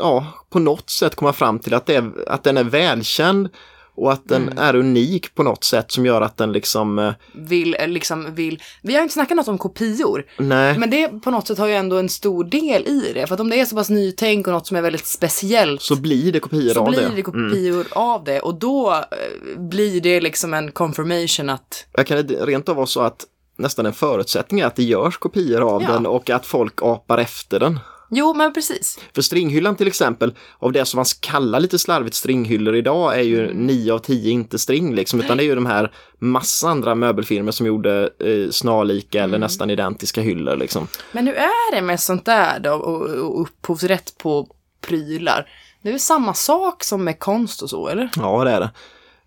ja, på något sätt komma fram till att, det är, att den är välkänd och att den Mm. är unik på något sätt som gör att den liksom, eh, Vill, eh, liksom, vill... Vi har inte snackat något om kopior. nej, Men det på något sätt har ju ändå en stor del i det. För att om det är så pass nytänk och något som är väldigt speciellt så blir det kopior så av blir det. det Mm. kopior av det. Och då eh, blir det liksom en confirmation att Jag kan det rent av vara så att nästan en förutsättning är att det görs kopior av Ja. den och att folk apar efter den. Jo, men precis. För stringhyllan till exempel, av det som man kallar lite slarvigt stringhyllor idag är ju Mm. 9 av 10 inte string liksom, utan det är ju de här massa andra möbelfirmor som gjorde eh, snarlika Mm. eller nästan identiska hyllor liksom. Men hur är det med sånt där då och, och upphovsrätt på prylar? Det är väl samma sak som med konst och så, eller? Ja, det är det.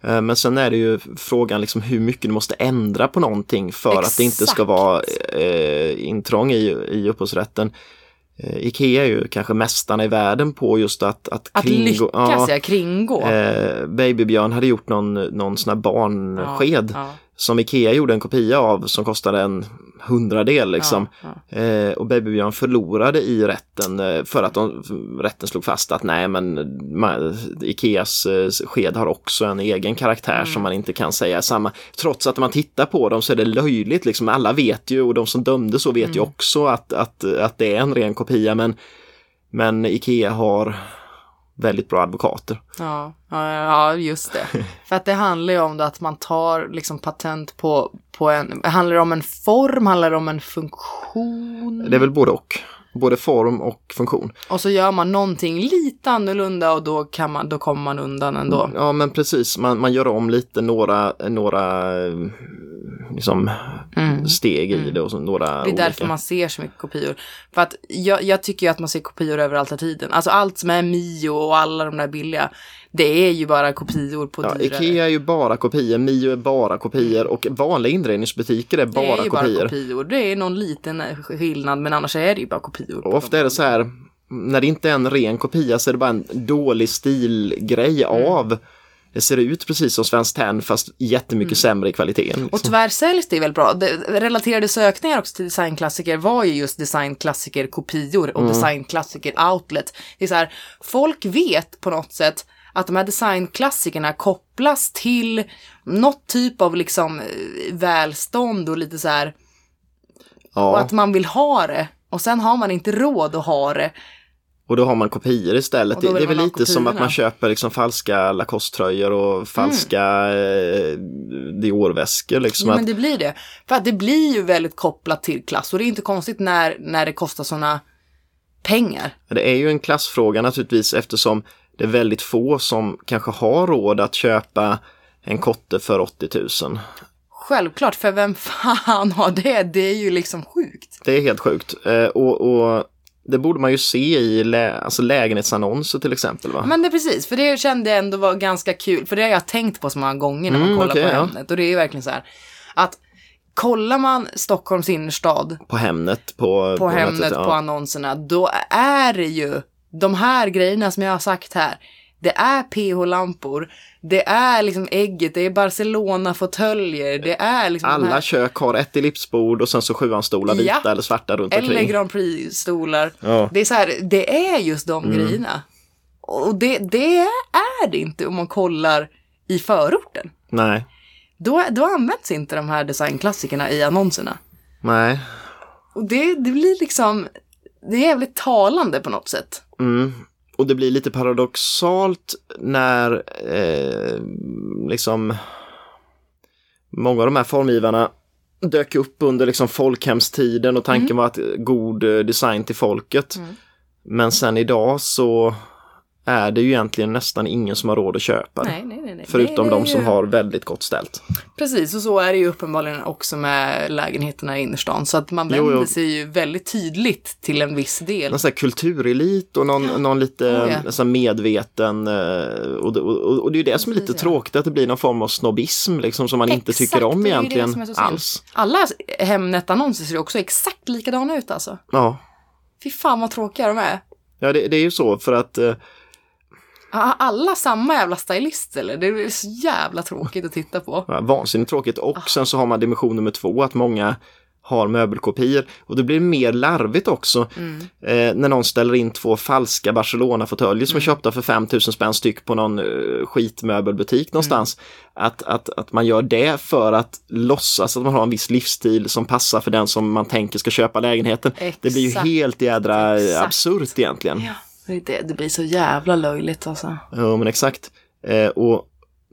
Eh, Men sen är det ju frågan liksom hur mycket du måste ändra på någonting för att det inte ska Exakt. vara eh, intrång i, i upphovsrätten. Eh, Ikea är ju kanske mästarna i världen på just att, att, Att lyckas, ja, kringgå. Eh, Babybjörn hade gjort någon, någon sån här barnsked Ja, som Ikea gjorde en kopia av som kostade en hundradel liksom. ja. Eh, och Babybjörn förlorade i rätten eh, för att de, rätten slog fast att nej men ma, Ikeas eh, sked har också en egen karaktär Mm. som man inte kan säga samma. Trots att man tittar på dem så är det löjligt liksom. Alla vet ju och de som dömde så vet Mm. ju också att, att, att det är en ren kopia men, men Ikea har väldigt bra advokater. Ja, ja, just det. För att det handlar ju om att man tar liksom patent på, på en, handlar det om en form, handlar det om en funktion? Det är väl både och. Både form och funktion. Och så gör man någonting lite annorlunda och då, kan man, då kommer man undan ändå. Ja men precis, man, man gör om lite några, några liksom, steg i det och så några Mm. Det är olika. därför man ser så mycket kopior. För att jag, jag tycker ju att man ser kopior överallt hela tiden. Alltså allt som är Mio och alla de där billiga. Det är ju bara kopior på Ja, dyrare. Ikea är ju bara kopior, Mio är bara kopior och vanliga inredningsbutiker är det bara är ju kopior. bara kopior. Det är någon liten eh, skillnad men annars är det ju bara kopior. Och ofta är det så här, när det inte är en ren kopia så är det bara en dålig stilgrej Mm. av det ser ut precis som Svenskt Tenn fast jättemycket sämre i kvaliteten. Mm. Och Liksom. tyvärr säljs det väldigt bra. Det, relaterade sökningar också till designklassiker var ju just designklassiker kopior och designklassiker outlet. Det är så här, folk vet på något sätt att de här designklassikerna kopplas till något typ av liksom eh, välstånd och lite så här, och Ja, att man vill ha det. Och sen har man inte råd att ha det. och då har man kopior istället. Och Det, är väl lite som att man köper liksom falska Lacoste-tröjor och falska eh, Dior-väskor. Liksom Ja, att, men det blir det. För att det blir ju väldigt kopplat till klass och det är inte konstigt när, när det kostar sådana pengar. Det är ju en klassfråga naturligtvis eftersom det är väldigt få som kanske har råd att köpa en kotte för 80 000. Självklart, för vem fan har det? Det är ju liksom sjukt. Det är helt sjukt. Eh, och, och det borde man ju se i lä alltså lägenhetsannonser till exempel. Va? Men det är precis, för det kände jag ändå var ganska kul, för det har jag tänkt på så många gånger när man Mm, kollar okej, på ja. Hemnet. Och det är ju verkligen så här att kollar man Stockholms innerstad På Hemnet. På, på nätet, Hemnet ja. på annonserna, då är det ju de här grejerna som jag har sagt här. Det är PH-lampor, det är liksom ägget, det är Barcelona-fåtöljer, det är liksom Alla här, kök har ett ellipsbord och sen så sjuanstolar Ja. vita eller svarta runt eller omkring. Grand Prix-stolar. Ja. Det är så här, det är just de Mm. grejerna. Och det, det är det inte om man kollar i förorten. Nej, Då, då används inte de här designklassikerna i annonserna. nej. Och det, det blir liksom, det är jävligt talande på något sätt. Mm. Och det blir lite paradoxalt när eh, liksom många av de här formgivarna dök upp under liksom folkhemstiden och tanken Mm. var att god eh, design till folket. Men sen idag så är det ju egentligen nästan ingen som har råd att köpa det. Nej, nej, nej. Förutom de som har väldigt gott ställt. Precis, och så är det ju uppenbarligen också med lägenheterna i innerstan. Så att man Jo, vänder jo. sig ju väldigt tydligt till en viss del. Någon sån här kulturelit och någon, någon lite Oh, ja. nästan medveten eh, och, det- och, och det är ju det som är lite Precis, ja. tråkigt att det blir någon form av snobbism liksom som man inte Exakt, tycker om egentligen så alls. Alla Hemnet-annonser ser ju också exakt likadana ut alltså. Ja, Fy fan vad tråkiga de är. ja det, det är ju så för att eh, Har alla samma jävla stylist eller? Det är så jävla tråkigt att titta på. ja, vansinnigt tråkigt och sen så har man dimension nummer två att många har möbelkopior. Och det blir mer larvigt också Mm. eh, när någon ställer in två falska Barcelona-fåtöljer som är Mm. köpta för 5000 spänn styck på någon eh, skitmöbelbutik någonstans. Mm. Att, att, att man gör det för att låtsas att man har en viss livsstil som passar för den som man tänker ska köpa lägenheten. Det blir ju Exakt. helt jädra Exakt. absurt egentligen. Ja, det, det, blir så jävla löjligt alltså. Ja, men exakt. Eh, och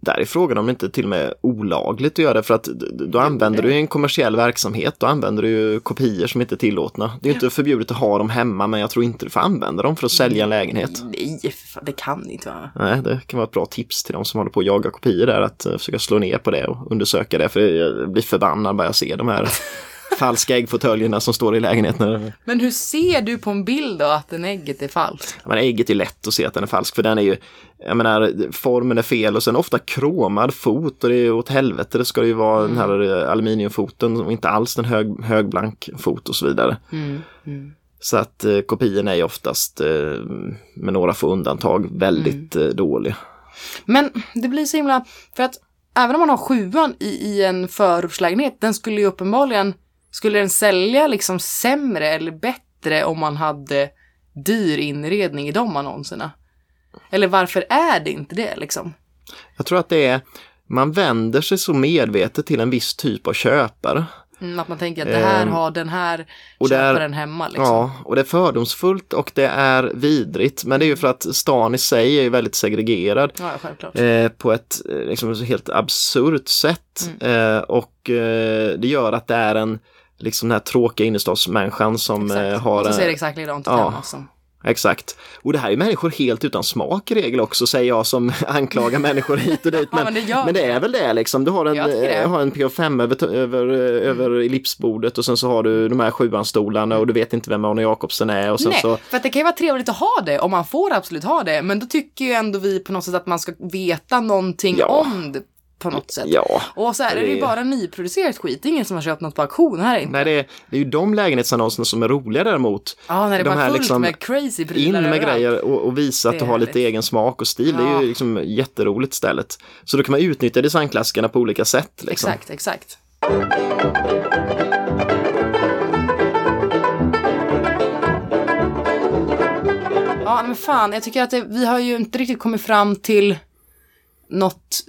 där är frågan om det inte till och med är olagligt att göra det för att då använder du en kommersiell verksamhet, då använder du ju kopior som inte är tillåtna. Det är ju inte förbjudet att ha dem hemma men jag tror inte du får använda dem för att sälja en lägenhet. Nej, det kan inte vara. Nej, det kan vara ett bra tips till de som håller på att jaga kopior där att eh, försöka slå ner på det och undersöka det för jag blir förbannad bara jag ser de här falska äggfåtöljerna som står i lägenheten. Men hur ser du på en bild då att en ägget är falskt? Men ägget är lätt att se att den är falsk för den är ju, jag menar, formen är fel och sen ofta kromad fot och det är åt helvete. Det ska ju vara den här eh, aluminiumfoten och inte alls den hög, högblank fot och så vidare. Så att eh, kopiorna är oftast, eh, med några få undantag, väldigt eh, dåliga. Men det blir så himla, för att även om man har sjuan i, i en förortslägenhet, den skulle ju uppenbarligen, skulle den sälja liksom sämre eller bättre om man hade dyr inredning i de annonserna? Eller varför är det inte det liksom? Jag tror att det är, man vänder sig så medvetet till en viss typ av köpare. Mm, att man tänker att det här Ehm, har den här och det är- köparen hemma liksom. Ja, och det är fördomsfullt och det är vidrigt. Men det är ju för att stan i sig är väldigt segregerad. Ja, eh, på ett eh, liksom, helt absurt sätt. Mm. Eh, och eh, det gör att det är en, liksom den här tråkiga innerstadsmänniskan som eh, Exakt. har och så ser det exakt likadant ut ja. hemma. Som. Exakt. Och det här är människor helt utan smak i regel också, säger jag som anklagar människor hit och dit. Ja, men det men det är väl det liksom. Du har en, eh, har en PH5 över, över, eh, över ellipsbordet och sen så har du de här sjuanstolarna och du vet inte vem Arne Jacobsen är. Och sen Nej, så, för att det kan ju vara trevligt att ha det och man får absolut ha det. Men då tycker ju ändå vi på något sätt att man ska veta någonting Ja. om det på något sätt. ja. Och så här är det ju Det- bara nyproducerat skit. Det är ingen som har köpt något på auktion här inte. Nej, det är, det är ju de lägenhetsannonserna som är roliga däremot. Ja, när det de bara här är fullt liksom med crazy in prylar med överallt. grejer och, och visa att Det du har lite egen smak och stil. Det är Ja. ju liksom jätteroligt istället. Så då kan man utnyttja designklassikerna på olika sätt. Liksom. Exakt, exakt. Ja, men fan, jag tycker att det, vi har ju inte riktigt kommit fram till något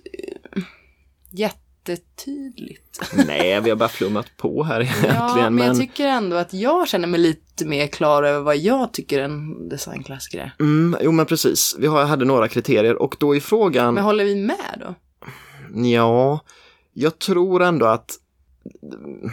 jättetydligt. Nej, vi har bara flummat på här egentligen. Ja, men, men jag tycker ändå att jag känner mig lite mer klar över vad jag tycker en designklassiker är. mm, jo, men precis. Vi har, hade några kriterier och då är frågan, Men håller vi med då? ja, jag tror ändå att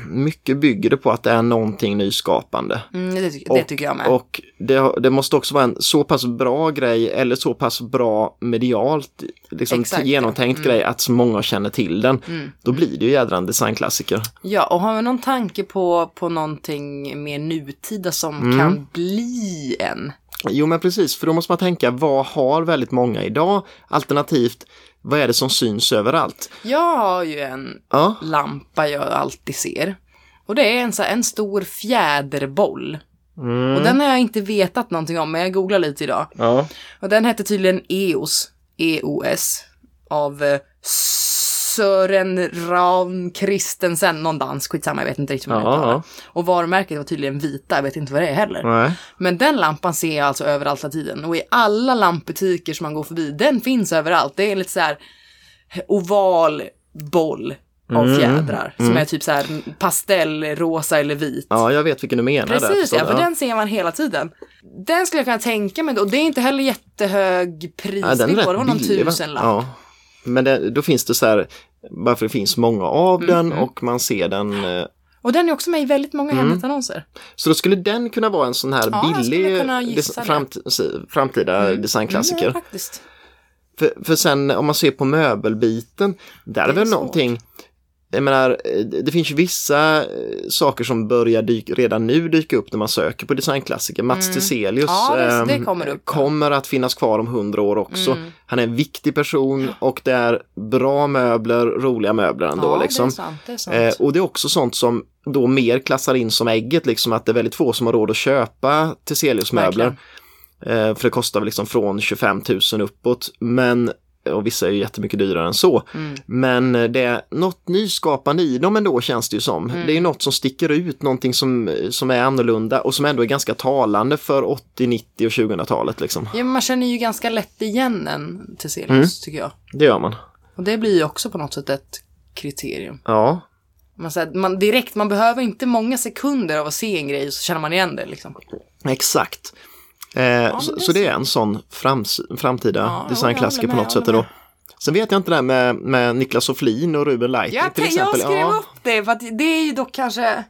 mycket bygger det på att det är någonting nyskapande. Mm, det, det tycker jag med. Och det, det måste också vara en så pass bra grej eller så pass bra medialt liksom, Exakt, ja. genomtänkt Mm. grej att så många känner till den. Mm. Då blir det ju jädra en designklassiker. Ja, och har vi någon tanke på, på någonting mer nutida som Mm. kan bli en? Jo men precis, för då måste man tänka vad har väldigt många idag? Alternativt, vad är det som syns överallt? Jag har ju en Ja, lampa jag alltid ser. Och det är en, så en stor fjäderboll. mm, Och den har jag inte vetat någonting om, men jag googlar lite idag. ja. Och den hette tydligen EOS, EOS, av eh, Sören Ran Kristensen, någon dans, skitsamma, jag vet inte riktigt vad den Ja, ja. Och varumärket var tydligen vita, jag vet inte vad det är heller. Nej. Men den lampan ser jag alltså överallt hela tiden. Och i alla lampbutiker som man går förbi, den finns överallt. Det är en lite så här oval boll av Mm, fjädrar. Som är typ så här pastellrosa eller vit. Ja, jag vet vilken du menar. där, Precis, förstår ja, för den ser man hela tiden. Den skulle jag kunna tänka mig, och det är inte heller jättehög prisnivå, Ja, det var någon tusenlapp. Ja. Men det, då finns det så här, bara för det finns många av Mm, den och man ser den. eh, Och den är också med i väldigt många Mm. Hemnet-annonser. Så då skulle den kunna vara en sån här Ja, billig det. framt, framtida designklassiker. Mm. För, för sen om man ser på möbelbiten, där är är väl svårt. Jag menar, eh, det finns ju vissa eh, saker som börjar dyka, redan nu dyka upp när man söker på designklassiker. Mats Mm. Ja, det- det ehm, kommer ja. kommer att finnas kvar om hundra år också. Mm. Han är en viktig person och det är bra möbler, roliga möbler ändå. ja, liksom. det är sant. Det. Eh, och det är också sånt som då mer klassar in som ägget, liksom att det är väldigt få som har råd att köpa Theselius möbler. Eh, för det kostar väl liksom från 25 000 uppåt. Men och vissa är ju jättemycket dyrare än så. Mm. Men det är något nyskapande i dem ändå känns det ju som. Mm. Det är något som sticker ut, någonting som, som är annorlunda och som ändå är ganska talande för 80, 90 och 2000-talet liksom. Ja, man känner ju ganska lätt igen en Teselius, Mm. tycker jag. Det gör man. Och det blir ju också på något sätt ett kriterium. Ja, Man, så här, man, direkt, man behöver inte många sekunder av att se en grej så känner man igen det liksom. exakt. Eh, så, det så det är en sån frams, framtida Ja, designklassiker jag på något sätt. jag Då. Sen vet jag inte det här med, med Niklas Soflin och Ruben Lightning Jag, till jag exempel. skrev Ja, upp det, för att det är ju dock kanske...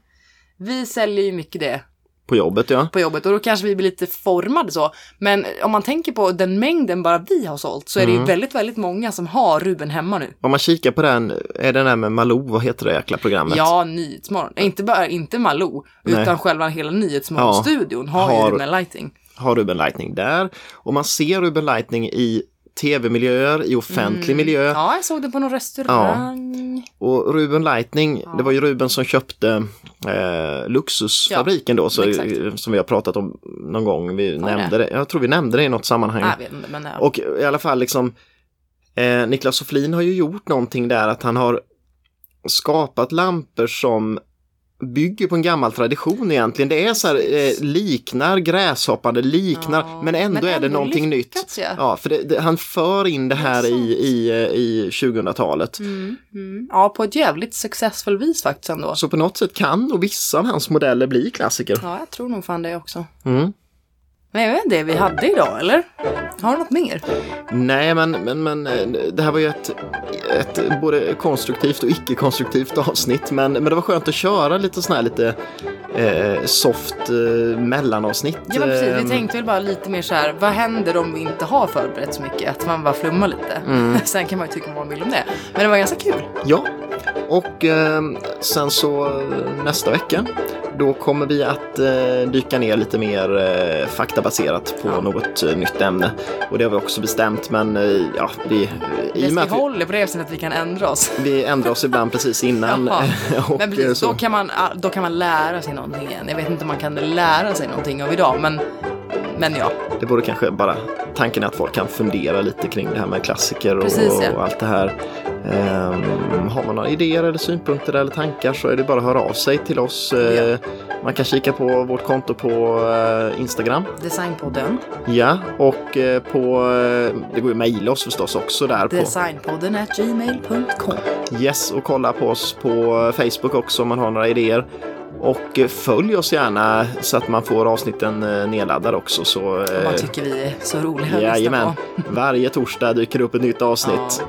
Vi säljer ju mycket det på jobbet ja. på jobbet och då kanske vi blir lite formade så. Men om man tänker på den mängden bara vi har sålt så är Mm. det ju väldigt, väldigt många som har Ruben hemma nu. Om man kikar på den, är den där med Malou, vad heter det jäkla programmet? Ja, Nyhetsmorgon. Inte bara, inte Malou, Nej. utan själva hela Nyhetsmorgon-studion har, Har- ju Ruben Lighting. Har Ruben Lightning där. Och man ser Ruben Lightning i tv-miljöer, i offentlig miljö. Mm. Ja, jag såg det på någon restaurang. Och Ruben Lightning, det var ju Ruben som köpte eh, Luxusfabriken då, så, exakt. som vi har pratat om någon gång. Vi Var det? nämnde det. Jag tror vi nämnde det i något sammanhang. Inte, men ja. Och i alla fall liksom eh, Niklas Soflin har ju gjort någonting där att han har skapat lampor som bygger på en gammal tradition egentligen. Det är så här, eh, liknar gräshoppande, liknar, Ja, men ändå men är det ändå någonting lyckats, nytt. ja. Ja, för det, det, han för in det här Det i, i, eh, i 2000-talet. Mm, mm. Ja, på ett jävligt successful vis faktiskt ändå. Så på något sätt kan nog vissa av hans modeller bli klassiker. Ja, jag tror nog fan det också. Mm. Men vet inte, det vi hade idag, eller? Har du något mer? Nej, men, men, men eh, det här var ju ett, ett både konstruktivt och icke-konstruktivt avsnitt. Men, men det var skönt att köra lite sån här lite eh, soft eh, mellanavsnitt. Ja, men precis. Vi Ehm, tänkte väl bara lite mer så här, vad händer om vi inte har förberett så mycket? Att man bara flummar lite. Mm. Sen kan man ju tycka vad man vill om det. Men det var ganska kul. Ja, och eh, sen så eh, nästa vecka då kommer vi att eh, dyka ner lite mer eh, faktabaserat på Ja. något eh, nytt ämne. Och det har vi också bestämt men eh, ja, vi, i vi håller på det så att vi kan ändra oss. vi ändrar oss ibland precis innan. Och, Men precis, då kan, man, då kan man lära sig någonting igen. Jag vet inte om man kan lära sig någonting av idag, men, men ja. Det vore kanske bara tanken är att folk kan fundera lite kring det här med klassiker och, Precis, ja. och allt det här. Ehm, har man några idéer eller synpunkter eller tankar så är det bara att höra av sig till oss. Eh, Ja. Man kan kika på vårt konto på eh, Instagram. Designpodden. Ja, och eh, på, eh, det går ju att mejla oss förstås också där på Designpodden at gmail.com. Yes och kolla på oss på Facebook också om man har några idéer. Och eh, följ oss gärna så att man får avsnitten eh, nedladdade också. Så, Om eh, man tycker vi är så roliga att Jajamän. Varje torsdag dyker upp ett nytt avsnitt.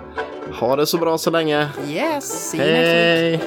Ha det så bra så länge. Yes. Hej!